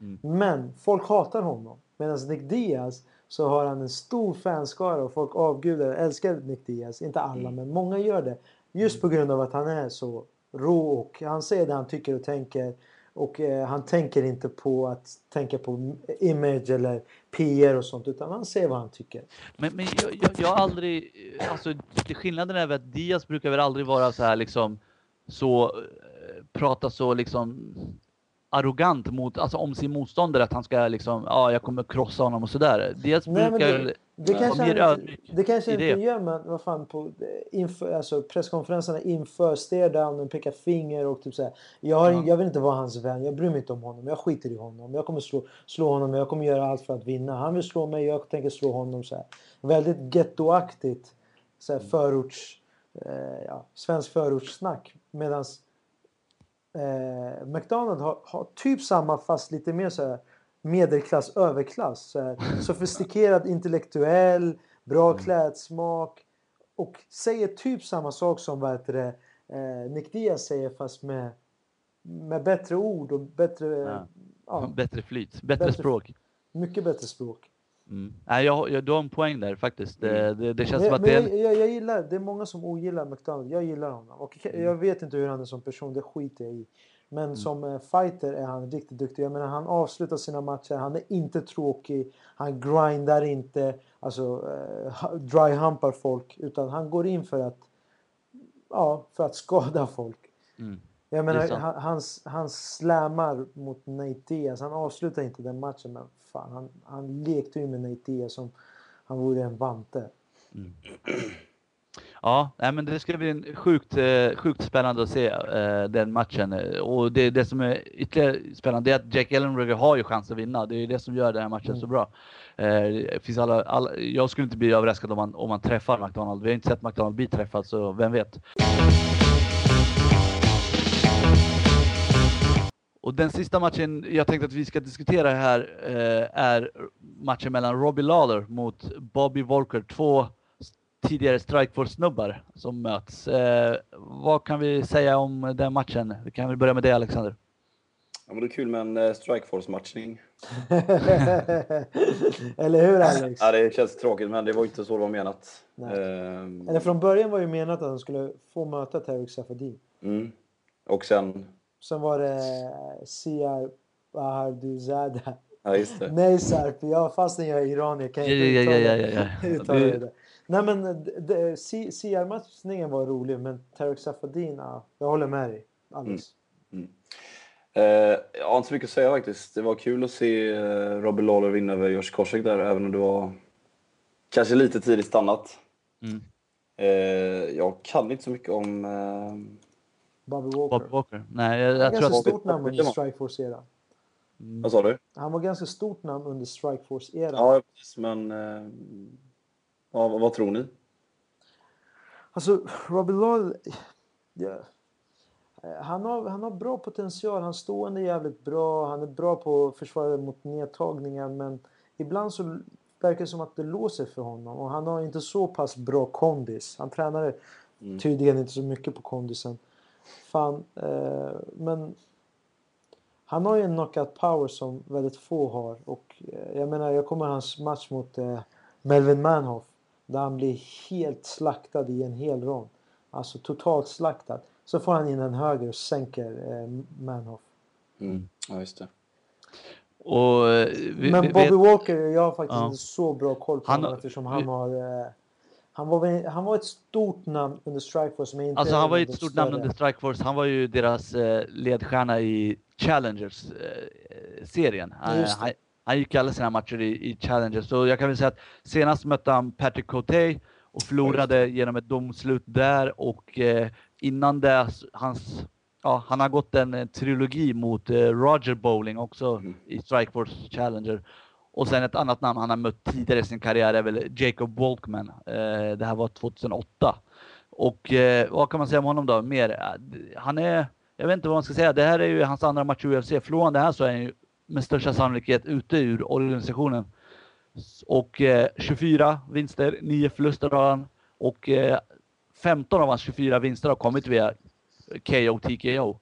Mm. Men folk hatar honom. Medan Nick Diaz så har han en stor fanskara och folk avgudar och älskar Nick Diaz. Inte alla, Mm. men många gör det. Just på grund av att han är så rå och han säger det han tycker och tänker. Och eh, han tänker inte på att tänka på image eller PR och sånt utan han säger vad han tycker. Men, men jag, jag, jag har aldrig, alltså det- skillnaden är väl att Diaz brukar väl aldrig vara så här liksom, så, eh, prata så liksom arrogant mot, alltså om sin motståndare att han ska liksom, ja jag kommer krossa honom och sådär. Diaz Nej, brukar det- Det Nej. kanske, han det kanske inte det. gör men vad fan på inför, alltså presskonferenserna inför stare down och peka finger och typ så här. Jag, har, Ja. jag vill inte vara hans vän, jag bryr mig inte om honom, jag skiter i honom. Jag kommer slå, slå honom, jag kommer göra allt för att vinna. Han vill slå mig, jag tänker slå honom så här. Väldigt gettoaktigt så här, förorts, eh, ja, svensk förortssnack. Medans eh, McDonald har, har typ samma fast lite mer så här medelklass, överklass. Så här, sofistikerad, intellektuell, bra klädsmak. Och säger typ samma sak som vad heter det, eh, Nick Diaz säger fast med, med bättre ord och bättre, Ja. ja, bättre flyt, bättre, Bättre- språk. mycket bättre språk. Mm. Nej, jag, jag, du har en poäng där faktiskt. Det, det, det känns Men, som att det är jag, jag, jag gillar, det är många som ogillar McDonald. Jag gillar honom. Och jag vet inte hur han är som person, det skiter jag i. Men som eh, fighter är han riktigt duktig. Jag menar, han avslutar sina matcher, han är inte tråkig. Han grindar inte, alltså eh, dry humpar folk. Utan han går in för att, ja, för att skada folk. Mm. Jag menar, han, han, han slammar mot Nate Diaz. Han avslutar inte den matchen, men fan, han, han lekte ju med Nate Diaz som han vore en vante. Ja, nej, men det ska bli sjukt, eh, sjukt spännande att se eh, den matchen. Och det, det som är ytterligare spännande är att Jack Ellenberger har ju chans att vinna. Det är det som gör den här matchen så bra. Eh, finns alla, alla, jag skulle inte bli överraskad om man, om man träffar McDonald. Vi har inte sett McDonald bli träffad, så vem vet. Och den sista matchen jag tänkte att vi ska diskutera här är matchen mellan Robbie Lawler mot Bobby Volker. Två tidigare Strikeforce-snubbar som möts. Eh, vad kan vi säga om den matchen? Vi kan väl börja med det Alexander. Ja, men det är kul med en eh, Strikeforce-matchning. Eller hur Alex? Ja, det känns tråkigt, men det var inte så det var menat. Nej. Ehm, Eller från början var ju menat att han skulle få möta Tarek Safadi. mm. Och sen... Sen var det Siar Baharduzada. Ja, just det. Nej Sarpi, ja, fastän jag är iranier kan jag Ja, inte ja, uttala, ja, ja, ja, ja. uttala Det- det. Nej men Siar-matchningen var rolig men Tarek Safadin, ja, jag håller med dig Alex. Eh, jag har inte så mycket att säga faktiskt. Det var kul att se uh, Robert Lawler vinna över Josh Koscheck där, även om det var kanske lite tidigt stannat. Mm. Eh, jag kan inte så mycket om... eh, Bobby Walker. Bob Walker. Nej, jag, jag tror ganska att... stort namn under Strikeforce-eran. Vad sa du? Han var ganska stort namn under Strikeforce-eran. Ja, precis, men... eh, ja, vad, vad tror ni? Alltså, Robbie Lawler... Ja. Eh, Han, har, han har bra potential. Han stående är jävligt bra. Han är bra på att försvara mot nedtagningar. Men ibland så verkar det som att det låser för honom. Och han har inte så pass bra kondis. Han tränar tydligen inte så mycket på kondisen. Fan, eh, men... Han har ju en knockout power som väldigt få har. Och eh, jag menar, jag kommer hans match mot eh, Melvin Manhoff. Där han blir helt slaktad i en hel rond. Alltså totalt slaktad. Så får han in en höger och sänker eh, Manhoff. Mm. Ja, just det. Och, eh, vi, Men vi Bobby vet, Walker, jag har faktiskt Ja. inte så bra koll på Han- honom eftersom han har... Eh, Han var, han var ett stort namn under Strikeforce som inte Alltså han var ju ett stort större. namn under Strikeforce. Han var ju deras eh, ledstjärna i Challengers-serien. Eh, han, han, gick alla sina matcher i, i Challengers. Så jag kan väl säga att senast mötte han Patrick Cote och förlorade genom ett domslut där och eh, innan det hans Ja, han har gått en, en trilogi mot eh, Roger Bowling också mm. i Strikeforce Challenger. Och sen ett annat namn han har mött tidigare i sin karriär är väl Jacob Walkman. Eh, det här var 2008. Och eh, vad kan man säga om honom då? Mer, eh, han är, jag vet inte vad man ska säga, det här är ju hans andra match i UFC. Förlorar han det här så är han ju med största sannolikhet ute ur organisationen. Och eh, 24 vinster, 9 förluster har han. Och eh, 15 av hans 24 vinster har kommit via KO, TKO.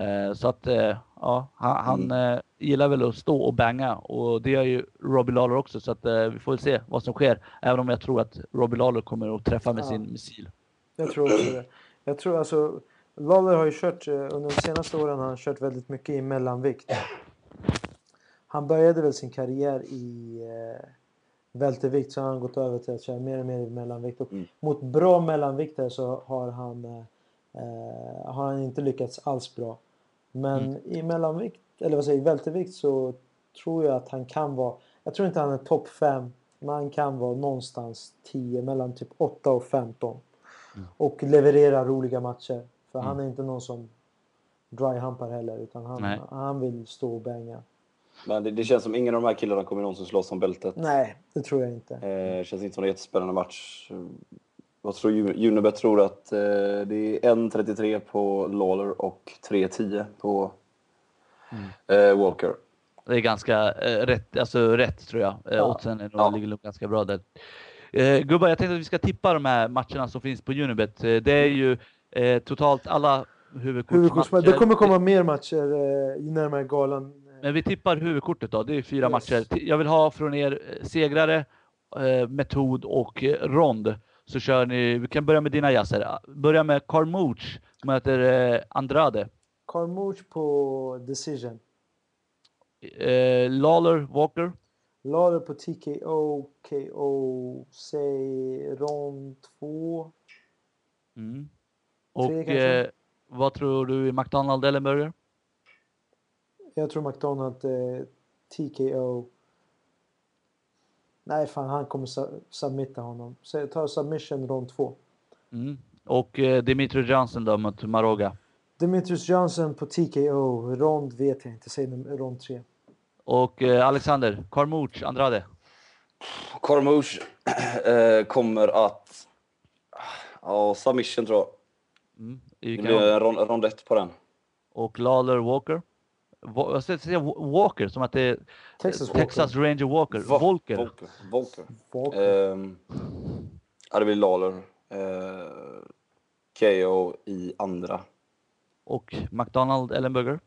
Eh, så att eh, ja, han, han mm. Eh, gillar väl att stå och banga och det gör ju Robbie Lawler också så att vi får väl se vad som sker. Även om jag tror att Robbie Lawler kommer att träffa med ja. sin missil. Jag tror också det. Jag tror alltså Lawler har ju kört under de senaste åren har han kört väldigt mycket i mellanvikt. Han började väl sin karriär i eh, vältervikt så har han gått över till att köra mer och mer i mellanvikt. Och mm. Mot bra mellanviktare så har han eh, har han inte lyckats alls bra. Men mm. i mellanvikt, eller vad säger vältervikt så tror jag att han kan vara, jag tror inte han är topp 5, men han kan vara någonstans 10, mellan typ 8 och 15. Mm. Och leverera roliga matcher. För mm. han är inte någon som dryhumpar heller, utan han, han vill stå och bänga. Men det, det, känns som ingen av de här killarna kommer någonsin slåss om bältet. Nej, det tror jag inte. Eh, känns inte som en jättespännande match. Vad tror Unibet tror att eh, det är 1.33 på Lawler och 3.10 på mm. eh, Walker. Det är ganska eh, rätt, alltså rätt tror jag. Eh, ja. Oddsen är ja. ligger nog ganska bra där. Eh, gubbar, jag tänkte att vi ska tippa de här matcherna som finns på Unibet. Eh, det är ju eh, totalt alla huvudkortsmatcher. Det kommer komma mer matcher eh, ju närmare galan. Men vi tippar huvudkortet då. Det är fyra yes. matcher. Jag vill ha från er segrare, metod och rond så kör ni, vi kan börja med dina jazzer. Börja med Carmouche som heter eh, Andrade. Carmouche på decision. Eh, Lawler, Walker. Lawler på TKO, KO, säg rond 2. Mm. Och eh, vad tror du McDonald eller Burger? Jag tror McDonald eh, TKO. Nej, fan han kommer submitta honom. Så ta submission rond två. Mm. Och eh, Dimitri Johnson då mot Maroga? Dimitrius Johnson på TKO. Rond vet jag inte. Säg rond tre. Och eh, Alexander, Carmouche, Andrade? Carmouche eh, kommer att... Ja, submission tror jag. Mm. Det blir rond, rond ett på den. Och Lawler Walker? Jag ska säga Walker som att det är Texas, Texas Ranger Walker. Va Volker. Volker. Volker. Volker. Um, ja, det blir Lawler. Uh, KO i andra. Och McDonald Ellenberger?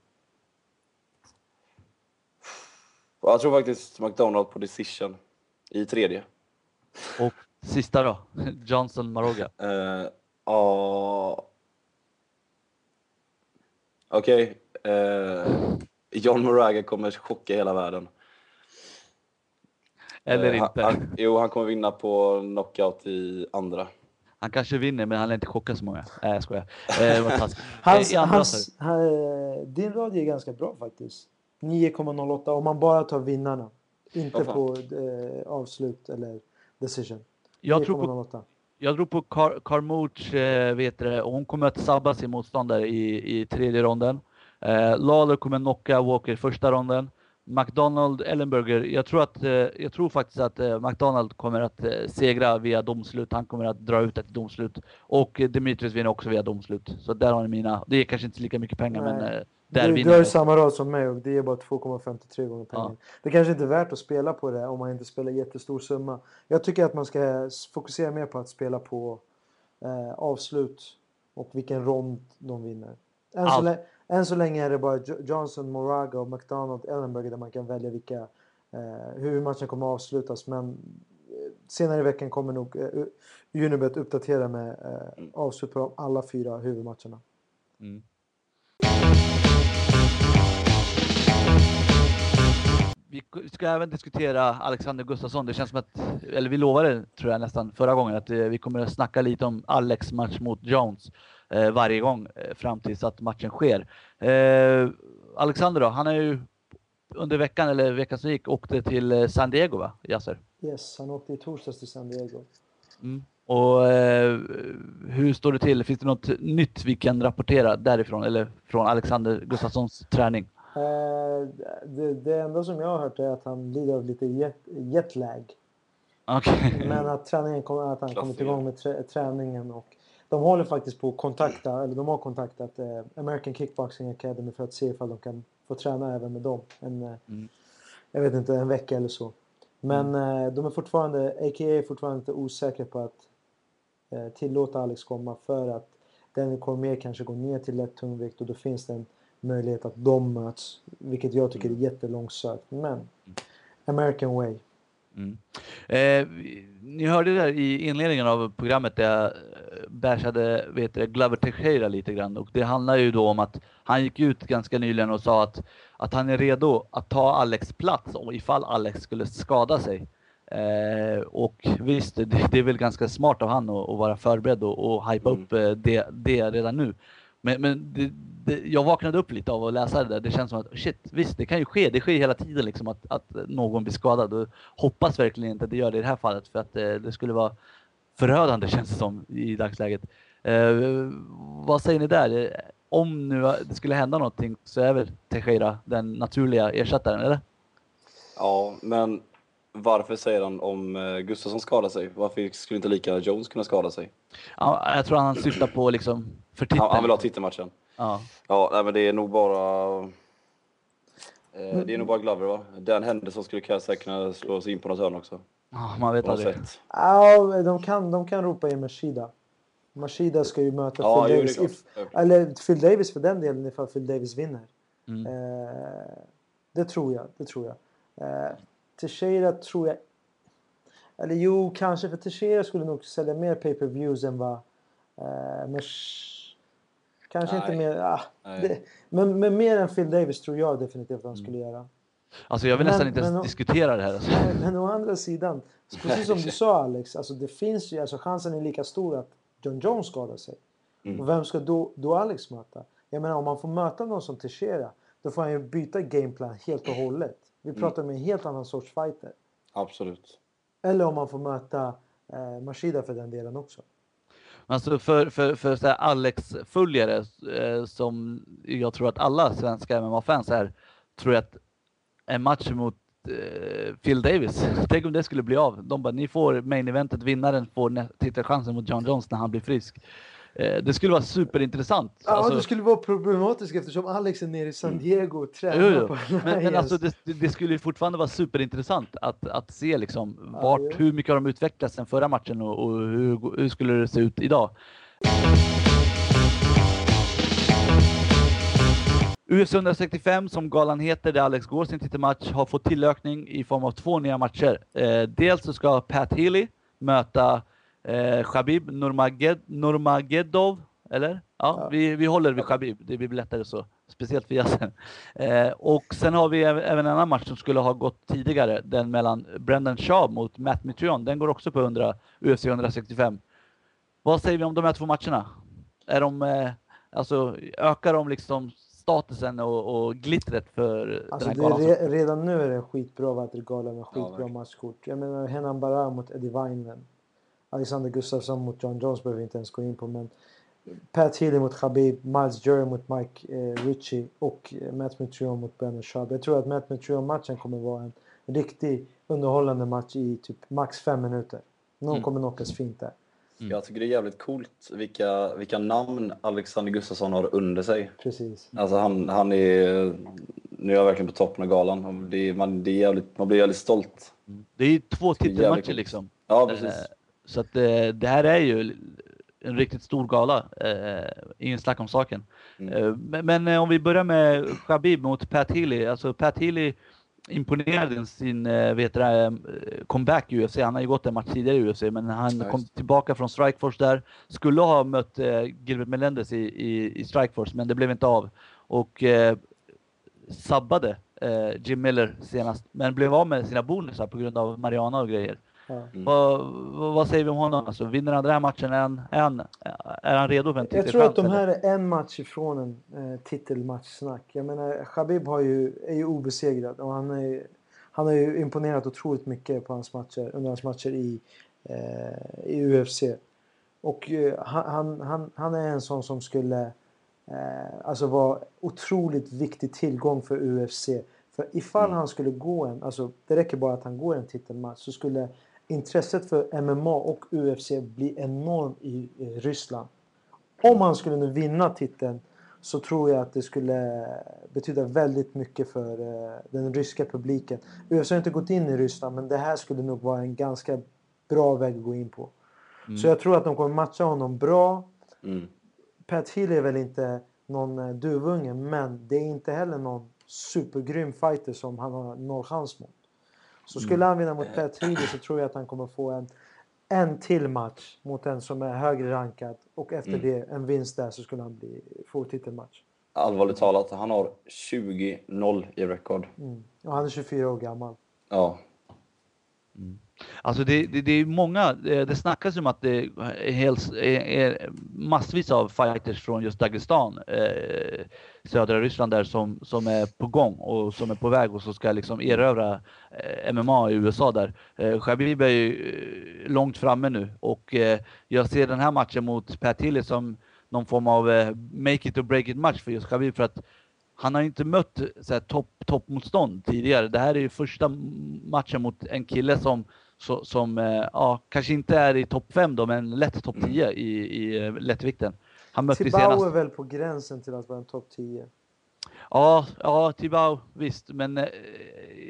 Jag tror faktiskt McDonald på decision i tredje. Och sista då? Johnson Maroga? Uh, uh, Okej. Okay. Uh, John Moraga kommer chocka hela världen. Eller uh, inte. Han, jo, han kommer vinna på knockout i andra. Han kanske vinner, men han lär inte chocka så många. Nej, jag skojar. Eh, hans, eh, hans, han, din radie är ganska bra faktiskt. 9,08 om man bara tar vinnarna. Inte oh, på eh, avslut eller decision. Jag tror på, jag tror på Car Carmouche, eh, vet det, och hon kommer att sabba sin motståndare i, i tredje ronden. Eh, Lawler kommer knocka Walker första ronden. McDonald, Ellenberger, jag tror, att, eh, jag tror faktiskt att eh, McDonald kommer att eh, segra via domslut. Han kommer att dra ut ett domslut. Och Demetrius vinner också via domslut. Så där har ni mina. Det är kanske inte lika mycket pengar Nej. men eh, där du, vinner Du har ju samma rad som mig och det är bara 2,53 gånger pengar. Ja. Det kanske inte är värt att spela på det om man inte spelar jättestor summa. Jag tycker att man ska fokusera mer på att spela på eh, avslut och vilken rond de vinner. Än så, än så länge är det bara Johnson, Moraga och McDonald, Ellenberger där man kan välja vilka, eh, hur matchen kommer att avslutas. Men eh, senare i veckan kommer nog eh, Unibet uppdatera med eh, avslut på alla fyra huvudmatcherna. Mm. Vi ska även diskutera Alexander Gustafsson. Det känns som att, eller vi lovade tror jag nästan förra gången att eh, vi kommer att snacka lite om Alex match mot Jones varje gång eh, fram tills att matchen sker. Eh, Alexander då, han är ju under veckan eller veckan som gick åkte till eh, San Diego va, Yasser? Yes, han åkte i torsdags till San Diego. Mm. Och eh, hur står det till? Finns det något nytt vi kan rapportera därifrån eller från Alexander Gustafssons träning? Eh, det, det enda som jag har hört är att han lider av lite jet, jetlag. Okay. Men att, träningen kommer, att han kommit igång med trä, träningen. Och de håller faktiskt på att kontakta, eller de har kontaktat eh, American Kickboxing Academy för att se ifall de kan få träna även med dem. En, eh, mm. Jag vet inte, en vecka eller så. Men mm. eh, de är fortfarande, a.k.a. är fortfarande inte osäkra på att eh, tillåta Alex komma för att Daniel Cormier kanske går ner till lätt tungvikt och då finns det en möjlighet att de möts. Vilket jag tycker är mm. jättelångsökt. Men American way. Mm. Eh, ni hörde där i inledningen av programmet där jag eh, bashade vet du, Glover Teixeira lite grann och det handlar ju då om att han gick ut ganska nyligen och sa att, att han är redo att ta Alex plats ifall Alex skulle skada sig. Eh, och visst, det, det, är väl ganska smart av han att, att vara förberedd och, och hypa mm. upp eh, det, det redan nu. Men, men det, det, jag vaknade upp lite av att läsa det där. Det känns som att shit, visst det kan ju ske. Det sker hela tiden liksom att, att någon blir skadad. Och hoppas verkligen inte att det gör det i det här fallet för att det, eh, det skulle vara förödande känns det som i dagsläget. Eh, vad säger ni där? Om nu det skulle hända någonting så är väl Teixeira den naturliga ersättaren, eller? Ja, men varför säger han om eh, Gustafsson skadar sig? Varför skulle inte lika Jones kunna skada sig? Ja, jag tror han syftar på liksom för titeln. Han, han vill ha titelmatchen. Ja. Ja, nej, men det är nog bara... Eh, det är nog bara Glover va? Den Henderson skulle kanske kunna slå sig in på något hörn också. Ja, man vet aldrig. Ja, de kan, de kan ropa in Mashida. Mashida ska ju möta ja, Phil Davis. If, eller Phil Davis för den delen ifall Phil Davis vinner. Mm. Eh, det tror jag. Det tror jag. Eh, Teixeira tror jag... Eller jo, kanske för Teixeira skulle nog sälja mer pay-per-views än vad... Eh, Mesh, kanske Nej. inte mer... Ah, det, men, men mer än Phil Davis tror jag definitivt att han skulle mm. göra. Alltså jag vill men, nästan inte ens diskutera det här. Alltså. Men, men å andra sidan, precis som du sa Alex, alltså det finns ju, alltså chansen är lika stor att John Jones skadar sig. Mm. Och vem ska då, då Alex möta? Jag menar om man får möta någon som Teixeira, då får han ju byta gameplan helt och hållet. Vi mm. pratar mm. med en helt annan sorts fighter. Absolut. Eller om man får möta eh, Mashida för den delen också. Alltså för, för, för så Alex-följare eh, som jag tror att alla svenska MMA-fans är, tror jag att en match mot eh, Phil Davis, tänk om det skulle bli av. De bara, ni får main eventet, vinnaren får titelchansen mot John Jones när han blir frisk. Eh, det skulle vara superintressant. Ja, alltså, det skulle vara problematiskt eftersom Alex är nere i San mm. Diego och tränar jo, jo. på Men, men alltså, det, det, skulle fortfarande vara superintressant att, att se liksom vart, ja, hur mycket har de utvecklats sen förra matchen och, och hur, hur skulle det se ut idag. UFC 165 som galan heter, där Alex går sin titelmatch, har fått tillökning i form av två nya matcher. Eh, dels så ska Pat Healy möta Eh, Khabib Nurmaged, Nurmagedov, eller? Ja, ja. Vi, vi håller vid Khabib, det blir lättare så. Speciellt för Yassen. Eh, och sen har vi även en annan match som skulle ha gått tidigare, den mellan Brendan Shaw mot Matt Mitrion. Den går också på 100, UFC 165. Vad säger vi om de här två matcherna? Är de, eh, alltså, ökar de liksom statusen och, och glittret för alltså den här galan? Re, redan nu är det skitbra Vattergalan med skitbra ja, matchkort. Jag menar Henan Bara mot Eddie Weinman. Alexander Gustafsson mot John Jones behöver vi inte ens gå in på. Men Pat Healy mot Khabib, Miles Jury mot Mike eh, Ritchie och eh, Matt Mitrion mot Brennan Sharp. Jag tror att Matt Mitrion-matchen kommer vara en riktig underhållande match i typ max fem minuter. Någon mm. kommer knockas fint där. Mm. Jag tycker det är jävligt coolt vilka, vilka namn Alexander Gustafsson har under sig. Precis. Alltså han, han är... Nu är jag verkligen på toppen av galan. Det är, man, det är jävligt, man blir jävligt stolt. Mm. Det är två titelmatcher liksom. Ja, precis. Så att eh, det här är ju en riktigt stor gala, eh, ingen snack om saken. Mm. Eh, men, eh, om vi börjar med Khabib mot Pat Healy, alltså Pat Healy imponerade sin vet du, eh, comeback i UFC. Han har ju gått en match tidigare i UFC, men han nice. kom tillbaka från Strikeforce där. Skulle ha mött eh, Gilbert Melendez i, i, i Strikeforce, men det blev inte av. Och eh, sabbade eh, Jim Miller senast, men blev av med sina bonusar på grund av Mariana och grejer. Mm. Vad, vad, säger vi om honom? Alltså, vinner han den här matchen? Är han, är han, är han redo för en Jag tror att de här är en match ifrån en eh, titelmatchsnack. Jag menar, Khabib har ju, är ju obesegrad och han, är, han har ju imponerat otroligt mycket på hans matcher, under hans matcher i, eh, i UFC. Och eh, han, han, han är en sån som skulle eh, alltså vara otroligt viktig tillgång för UFC. För ifall mm. han skulle gå en, alltså det räcker bara att han går en titelmatch så skulle intresset för MMA och UFC bli enormt i, Ryssland. Om han skulle nu vinna titeln så tror jag att det skulle betyda väldigt mycket för uh, den ryska publiken. UFC har inte gått in i Ryssland men det här skulle nog vara en ganska bra väg att gå in på. Mm. Så jag tror att de kommer matcha honom bra. Mm. Pat Hill är väl inte någon uh, duvunge men det är inte heller någon supergrym fighter som han har noll chans mot. Så skulle han vinna mot Pat Healy så tror jag att han kommer få en, en till match mot en som är högre rankad. Och efter mm. det, en vinst där, så skulle han bli, få titelmatch. Allvarligt talat, han har 20-0 i rekord. Mm. Och han är 24 år gammal. Ja. Mm. Alltså det, det, det, är många, eh, det snackas om att det är, helt, är, massvis av fighters från just Dagestan, eh, södra Ryssland där som, som är på gång och som är på väg och som ska liksom erövra eh, MMA i USA där. Eh, Khabib är ju eh, långt framme nu och eh, jag ser den här matchen mot Pat Tilly som någon form av eh, make it or break it match för just Khabib för att han har inte mött topp toppmotstånd tidigare. Det här är ju första matchen mot en kille som så, som eh, ja, kanske inte är i topp 5 då, men lätt topp 10 mm. i, i eh, lättvikten. Han mötte Tibau senast... är väl på gränsen till att vara en topp 10? Ja, ja, Tibau visst, men eh,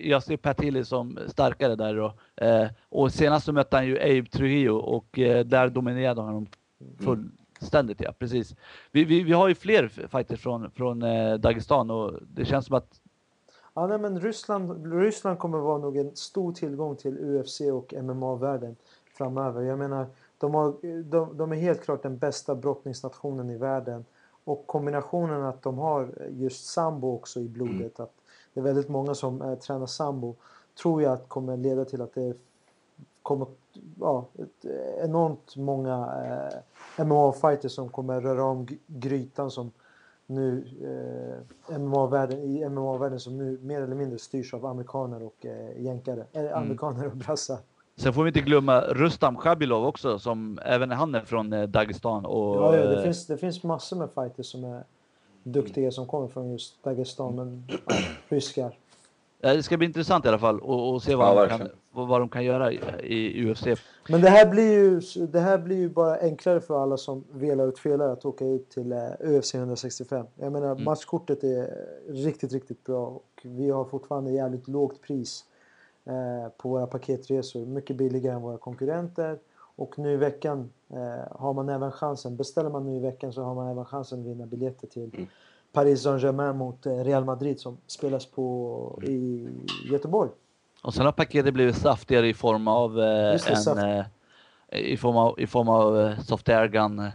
jag ser Pat som starkare där då. Eh, och senast så mötte han ju Abe Trujillo och eh, där dominerade han honom Ständigt. Ja, precis. Vi, vi, vi har ju fler fighters från, från eh, Dagestan och det känns som att Ja, nej, men Ryssland, Ryssland kommer vara nog en stor tillgång till UFC och MMA-världen framöver. Jag menar, de, har, de, de, är helt klart den bästa brottningsnationen i världen. Och kombinationen att de har just sambo också i blodet, mm. att det är väldigt många som eh, tränar sambo, tror jag att kommer leda till att det kommer ja, ett, enormt många äh, MMA-fighters som kommer röra om grytan som nu eh, MMA-världen, i MMA-världen som nu mer eller mindre styrs av amerikaner och eh, jänkare, eller mm. amerikaner och brassar. Sen får vi inte glömma Rustam Khabilov också, som även han är från eh, Dagestan. Och, ja, ja, det, eh, finns, det finns massor med fighters som är duktiga som kommer från just Dagestan, men ja, ryskar. Det ska bli intressant i alla fall att se vad, ja, de kan, vad de kan göra i, i UFC. Men det här, blir ju, det här blir ju bara enklare för alla som velar ut felare att åka ut till uh, UFC 165. Jag menar mm. matchkortet är riktigt, riktigt bra och vi har fortfarande jävligt lågt pris uh, på våra paketresor. Mycket billigare än våra konkurrenter. Och nu i veckan uh, har man även chansen, beställer man nu i veckan så har man även chansen att vinna biljetter till mm Paris Saint-Germain mot eh, Real Madrid som spelas på i Göteborg. Och sen har paketet blivit saftigare i form av eh, en eh, i form av, i form av soft air gun. Eh,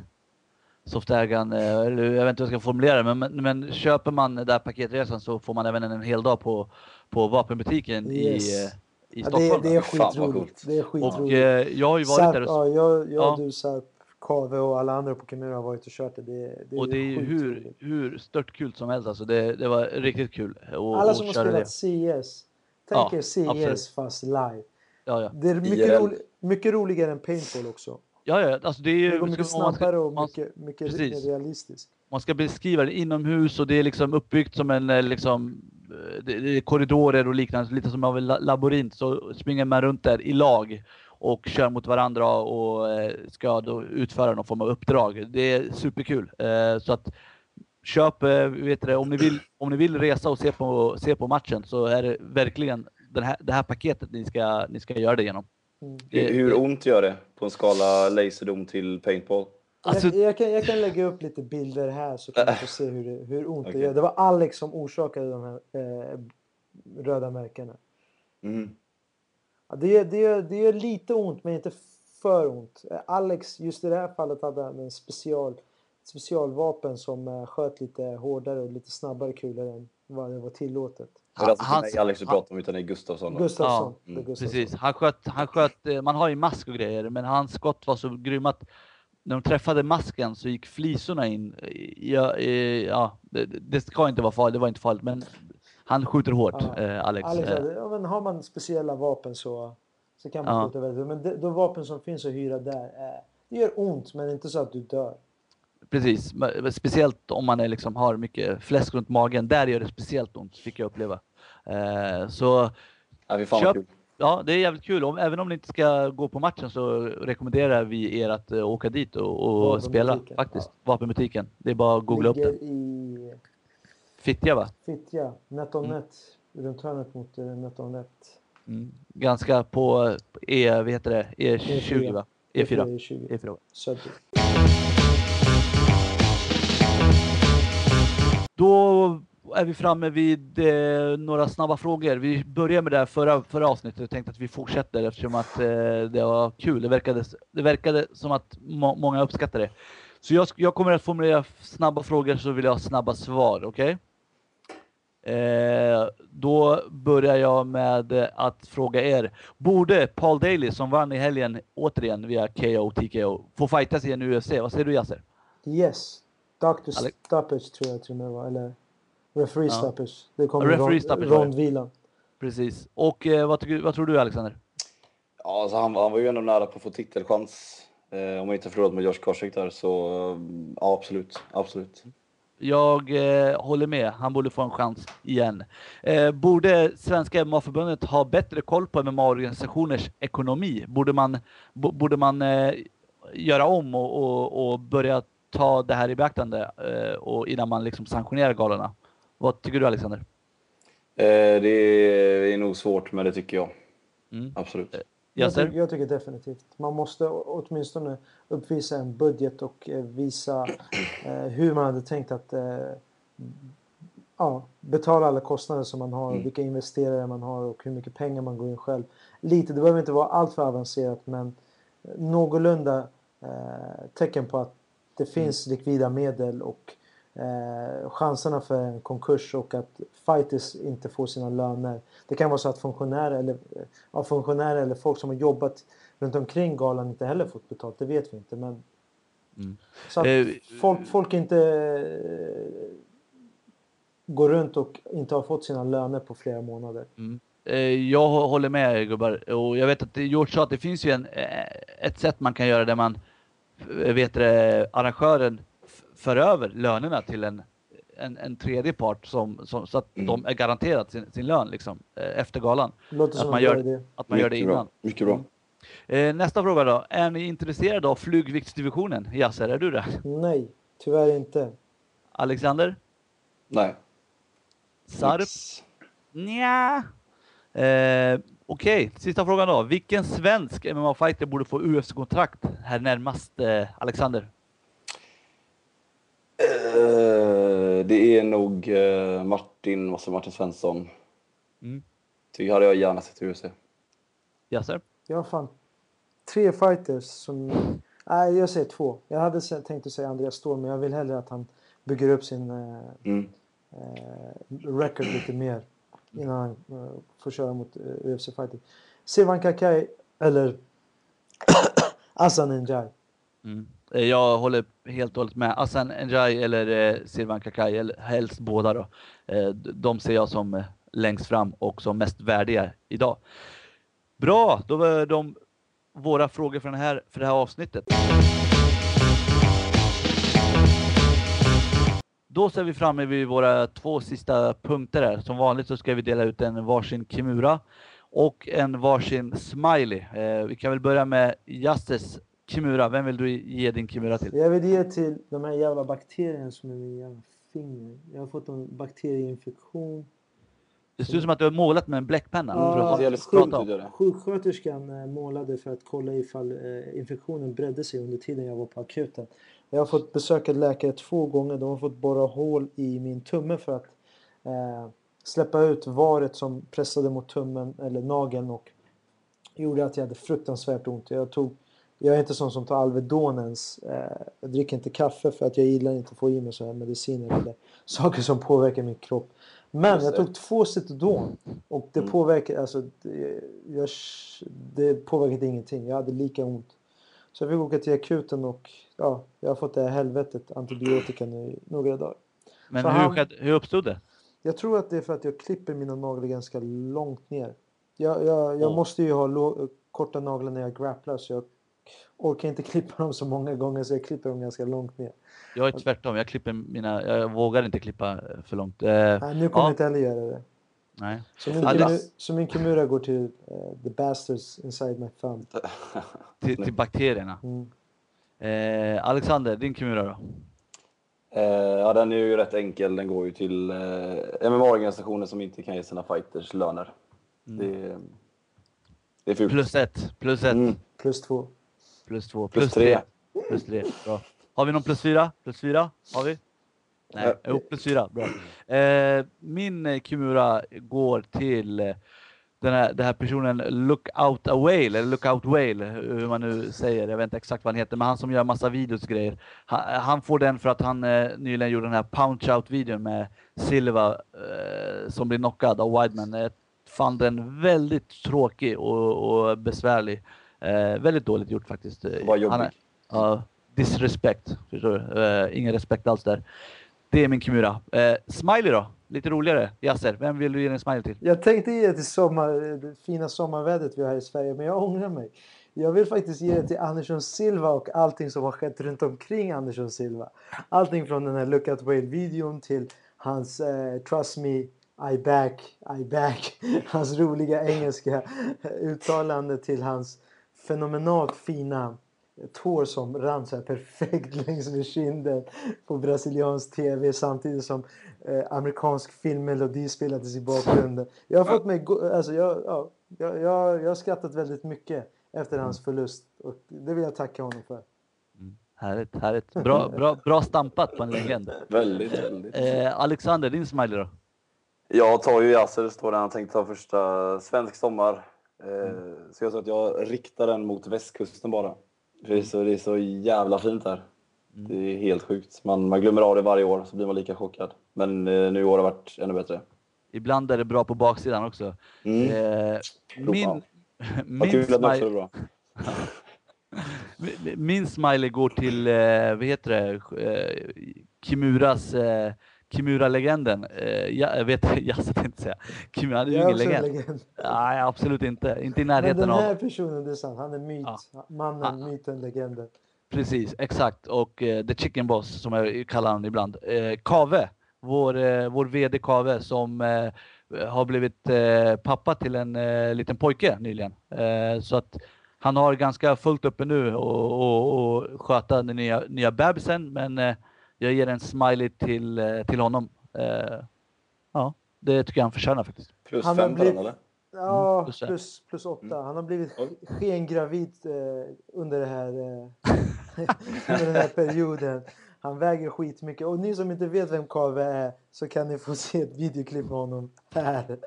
soft air gun, eh, jag vet inte hur jag ska formulera det, men, men köper man där paketresan så får man även en hel dag på, på vapenbutiken yes. i i Stockholm. Ja, det, det, är skitroligt. Det är skitroligt. Och eh, jag har ju varit Sap, där och... Ja, jag, jag ja. du Sarp Kave och alla andra på Kimura har varit och kört det. Det, det och det är ju hur, hur stört kul som helst alltså. Det, det var riktigt kul. Och, alla som har spelat det. CS. Tänk ja, er CS absolut. fast live. Ja, ja. Det är mycket, rolig, mycket roligare än paintball också. Ja, ja, alltså det är ju... Det går mycket snabbare och mycket, mycket precis. realistiskt. Man ska beskriva det inomhus och det är liksom uppbyggt som en eh, liksom eh, det är korridorer och liknande, lite som av en labyrint så springer man runt där i lag och kör mot varandra och eh, ska då utföra någon form av uppdrag. Det är superkul. Eh, så att köp, eh, vet du, om, ni vill, om ni vill resa och se på, se på matchen så är det verkligen den här, det här paketet ni ska, ni ska göra det genom. Mm. Hur ont gör det på en skala laserdom till paintball? Alltså... Jag, jag, kan, jag kan lägga upp lite bilder här så kan du få se hur, det, hur ont okay. det gör. Det var Alex som orsakade de här eh, röda märkena. Mm. Det, det, det gör lite ont, men inte för ont. Alex, just i det här fallet, hade han en special, specialvapen som eh, sköt lite hårdare och lite snabbare kulor än vad det var tillåtet. Det är alltså han, inte Alex du pratar om utan det är Gustafsson. Gustafsson. Ja, mm, precis. Han sköt, han sköt, eh, man har ju mask och grejer, men hans skott var så grymma att när de träffade masken så gick flisorna in. Ja, ja det, det, ska inte vara farligt, det var inte farligt, men han skjuter hårt, ja. eh, Alex. Alex eh. ja, men har man speciella vapen så, så kan man ja. skjuta väldigt Men de, de vapen som finns att hyra där, eh, det gör ont, men inte så att du dör. Precis, speciellt om man är liksom, har mycket fläsk runt magen. Där gör det speciellt ont, fick jag uppleva. Eh, så ja, köp, ja, det är jävligt kul. Om, även om ni inte ska gå på matchen så rekommenderar vi er att uh, åka dit och, och spela. Faktiskt, ja. Vapenbutiken. Det är bara att googla Ligger upp det. i Fittja va? Fittja, NetOnNet. Mm. Runt hörnet mot uh, NetOnNet. Mm. Ganska på E, vad heter det? E20 E4. va? E4. E4. E4. Söder. Då är vi framme vid eh, några snabba frågor. Vi började med det här förra, förra avsnittet och tänkte att vi fortsätter eftersom att eh, det var kul. Det verkade, det verkade som att må, många uppskattade det. Så jag, jag, kommer att formulera snabba frågor så vill jag ha snabba svar, okej? Okay? Eh, då börjar jag med att fråga er. Borde Paul Daly som vann i helgen återigen via KO TKO få fightas i en UFC? Vad säger du Yasser? Yes. Dr. Stoppage tror jag till och med var. Eller referee ja. stoppage. Det kommer referee stoppage rondvilan. Precis. Och eh, vad, tycker, vad tror du Alexander? Ja, alltså han, han var ju ändå nära på att få titelchans. Eh, om han inte förlorat med Josh Korsek där så ja, absolut. absolut. Jag eh, håller med. Han borde få en chans igen. Eh, borde Svenska MMA-förbundet ha bättre koll på MMA-organisationers ekonomi? Borde man, borde man eh, göra om och, och, och, börja ta det här i beaktande eh, och innan man liksom sanktionerar galorna? Vad tycker du Alexander? Eh, det är nog svårt, men det tycker jag. Mm. Absolut. Jag, tycker, jag tycker definitivt. Man måste åtminstone uppvisa en budget och eh, visa eh, hur man hade tänkt att eh, ja, betala alla kostnader som man har, mm. vilka investerare man har och hur mycket pengar man går in själv. Lite, det behöver inte vara allt för avancerat men någorlunda eh, tecken på att det finns mm. likvida medel och eh, chanserna för en konkurs och att fighters inte får sina löner. Det kan vara så att funktionärer eller, ja, funktionärer eller folk som har jobbat runt omkring galan inte heller fått betalt. Det vet vi inte. Men, mm. Så att eh, folk, folk inte eh, går runt och inte har fått sina löner på flera månader. Mm. Eh, jag håller med gubbar och jag vet att George sa att det finns ju en, eh, ett sätt man kan göra där man vet det, arrangören för över lönerna till en, en, en tredje part som, som, så att mm. de är garanterat sin, sin lön liksom, eh, efter galan. Låter att man, gör, det. att man gör det innan. Bra. Mycket bra. Eh, nästa fråga då. Är ni intresserade av flygviktsdivisionen? Jasser, är du det? Nej, tyvärr inte. Alexander? Nej. Sarp? Nja. Eh, Okej, okay. sista frågan då. Vilken svensk MMA-fighter borde få UFC-kontrakt här närmast, eh, Alexander? Uh, det är nog uh, Martin, vad Martin Svensson. Mm. Det hade jag gärna sett UFC. Jasser? Jag har fan tre fighters som... Nej, jag säger två. Jag hade tänkt att säga Andreas Ståhl, men jag vill hellre att han bygger upp sin uh, mm. record lite mer innan han får köra mot UFC-fighter. Sivan Kakai eller Assan Njai. Mm. Eh, jag håller helt och hållet med. Assan Njai eller eh, Silvan Kakai, eller helst båda då. Eh, de ser jag som eh, längst fram och som mest värdiga idag. Bra, då var de våra frågor för, den här, för det här avsnittet. Då ser vi framme vid våra två sista punkter här. Som vanligt så ska vi dela ut en varsin Kimura och en varsin smiley. Vi kan väl börja med Jasses Kimura, vem vill du ge din Kimura till? Jag vill ge till de här jävla bakterierna som är i min jävla finger. Jag har fått en bakterieinfektion. Det ser ut som att du har målat med en bläckpenna. Ja, sjuksköterskan eh, målade för att kolla ifall eh, infektionen bredde sig under tiden jag var på akuten. Jag har fått besöka läkare två gånger. De har fått borra hål i min tumme för att eh, släppa ut varet som pressade mot tummen eller nageln och gjorde att jag hade fruktansvärt ont. Jag tog jag är inte sån som tar Alvedon ens. Eh, jag dricker inte kaffe för att jag gillar inte att få i mig så här mediciner eller saker som påverkar min kropp. Men jag tog två Citodon och det Mm. påverkade, alltså, det, jag, det påverkade ingenting. Jag hade lika ont. Så jag fick åka till akuten och ja, jag har fått det här helvetet antibiotika nu i några dagar. Men Så hur, han- hur uppstod det? Jag tror att det är för att jag klipper mina naglar ganska långt ner. Jag, jag, jag Åh. måste ju ha korta naglar när jag grapplar så jag orkar inte klippa dem så många gånger så jag klipper dem ganska långt ner. Jag är tvärtom, jag klipper mina, jag vågar inte klippa för långt. Eh, Nej, nu kommer Ja. jag inte heller göra det. nej. Så min, så min kimura går till eh, the bastards inside my thumb. Till, till bakterierna. Mm. Eh, Alexander, din Kimura då? Eh, ja, den är ju rätt enkel. Den går ju till eh, MMA-organisationer som inte kan ge sina fighters löner. Det, det är fult. Plus ett, plus ett, Mm. Plus två. Plus två, Plus plus, tre. tre. Plus tre, bra. Har vi någon plus fyra? Plus fyra? Har vi? Nej, jo, plus fyra, bra. Eh, min eh, Kimura går till eh, den här, den här personen Lookout a Whale, eller Lookout Whale, hur man nu säger. Jag vet inte exakt vad han heter, men han som gör massa videos grejer. Han, han får den för att han eh, nyligen gjorde den här punch out-videon med Silva eh, som blir knockad av Wideman. Jag fann den väldigt tråkig och, och besvärlig. Eh, väldigt dåligt gjort faktiskt. Vad jobbig. Ja, disrespect. Förstår du? Eh, ingen respekt alls där. Det är min Kimura. Eh, smiley då? Lite roligare. Yasser, vem vill du ge en smiley till? Jag tänkte ge det till sommar, det fina sommarvädret vi har här i Sverige, men jag ångrar mig. Jag vill faktiskt ge det till Andersson Silva och allting som har skett runt omkring Andersson Silva. Allting från den här Look at Whale-videon till hans eh, Trust me, I back, I back. Hans roliga engelska uttalande till hans fenomenalt fina tår som rann så här perfekt längs med kinden på brasiliansk tv samtidigt som eh, amerikansk filmmelodi spelades i bakgrunden. Jag har fått mig, alltså jag, ja, jag, jag, jag har skrattat väldigt mycket efter hans förlust och det vill jag tacka honom för. Härligt, härligt. Bra, bra, bra stampat på en legend. Väldigt, väldigt. Eh, Alexander, din smiley då? Jag tar ju Yasser, det står där han tänkte ta första svensk sommar. Eh, Så jag sa att jag riktar den mot västkusten bara. För det, är så, det är så jävla fint där. Det är helt sjukt. Man, man glömmer av det varje år så blir man lika chockad. Men eh, nu i år har det varit ännu bättre. Ibland är det bra på baksidan också. Mm. Eh, min, min, kul att det också är smiley, bra. min smiley går till, eh, vad heter det, eh, Kimuras, eh, Kimura-legenden. Eh, jag, vet, jag tänkte inte säga. Kimura, är ju ingen legend. legend. Nej, absolut inte. Inte i Men närheten den av. här personen, det är sant. Han är myt. Mannen, Ah. myten, legenden. Precis, exakt. Och eh, The Chicken Boss som jag kallar honom ibland. Eh, Kave, vår, eh, vår VD Kave som eh, har blivit eh, pappa till en eh, liten pojke nyligen. Så att han har ganska fullt uppe nu och, och, och sköta den nya, nya bebisen. Men jag ger en smiley till, eh, till honom. Eh, ja, det tycker jag han förtjänar faktiskt. Plus Han har fem den blivit- eller? Ja, plus fem. plus, plus åtta. Han har blivit skengravid eh, under, det här, eh, under den här perioden. Han väger skitmycket. Och ni som inte vet vem Kave är så kan ni få se ett videoklipp med honom här.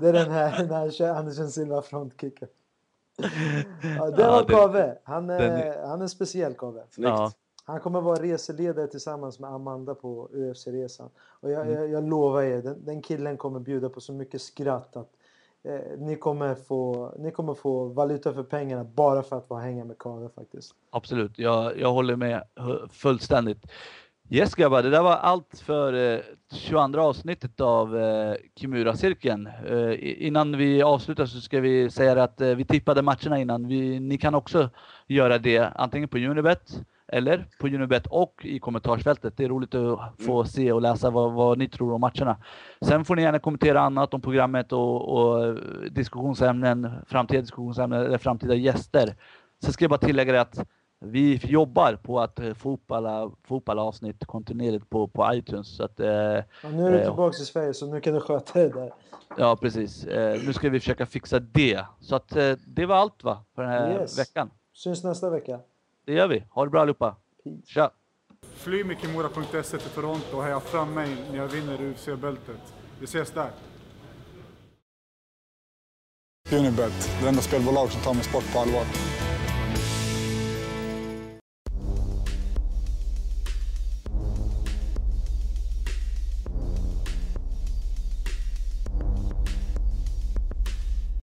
Det är den här när han kör Andersson Silva frontkicken. Ja, det Ja, var det- Kave. Han den är, han är en speciell Kave. Snyggt. Ja. Han kommer vara reseledare tillsammans med Amanda på UFC-resan. Och jag, Mm. jag, jag lovar er, den, den killen kommer bjuda på så mycket skratt att eh, ni, kommer få, ni kommer få valuta för pengarna bara för att vara hänga med Kave faktiskt. Absolut, jag, jag håller med fullständigt. Yes grabbar, det där var allt för eh, 22 avsnittet av eh, Kimura-cirkeln. Eh, innan vi avslutar så ska vi säga att eh, vi tippade matcherna innan. Vi, ni kan också göra det antingen på Unibet eller på Unibet och i kommentarsfältet. Det är roligt att få se och läsa vad, vad ni tror om matcherna. Sen får ni gärna kommentera annat om programmet och, och eh, diskussionsämnen, framtida diskussionsämnen eller framtida gäster. Sen ska jag bara tillägga det att vi jobbar på att eh, få upp alla, få upp alla avsnitt kontinuerligt på, på iTunes. Så att, eh, Ja, nu är du Eh, tillbaka i Sverige så nu kan du sköta det där. ja, precis. Eh, nu ska vi försöka fixa det. Så att eh, det var allt va, för den här Yes. veckan. Syns nästa vecka. Det gör vi. Ha det bra allihopa. Tja! Fly med Kimura.se till Toronto och heja fram mig när jag vinner UFC-bältet. Vi ses där. Unibet, det enda spelbolag som tar min sport på allvar.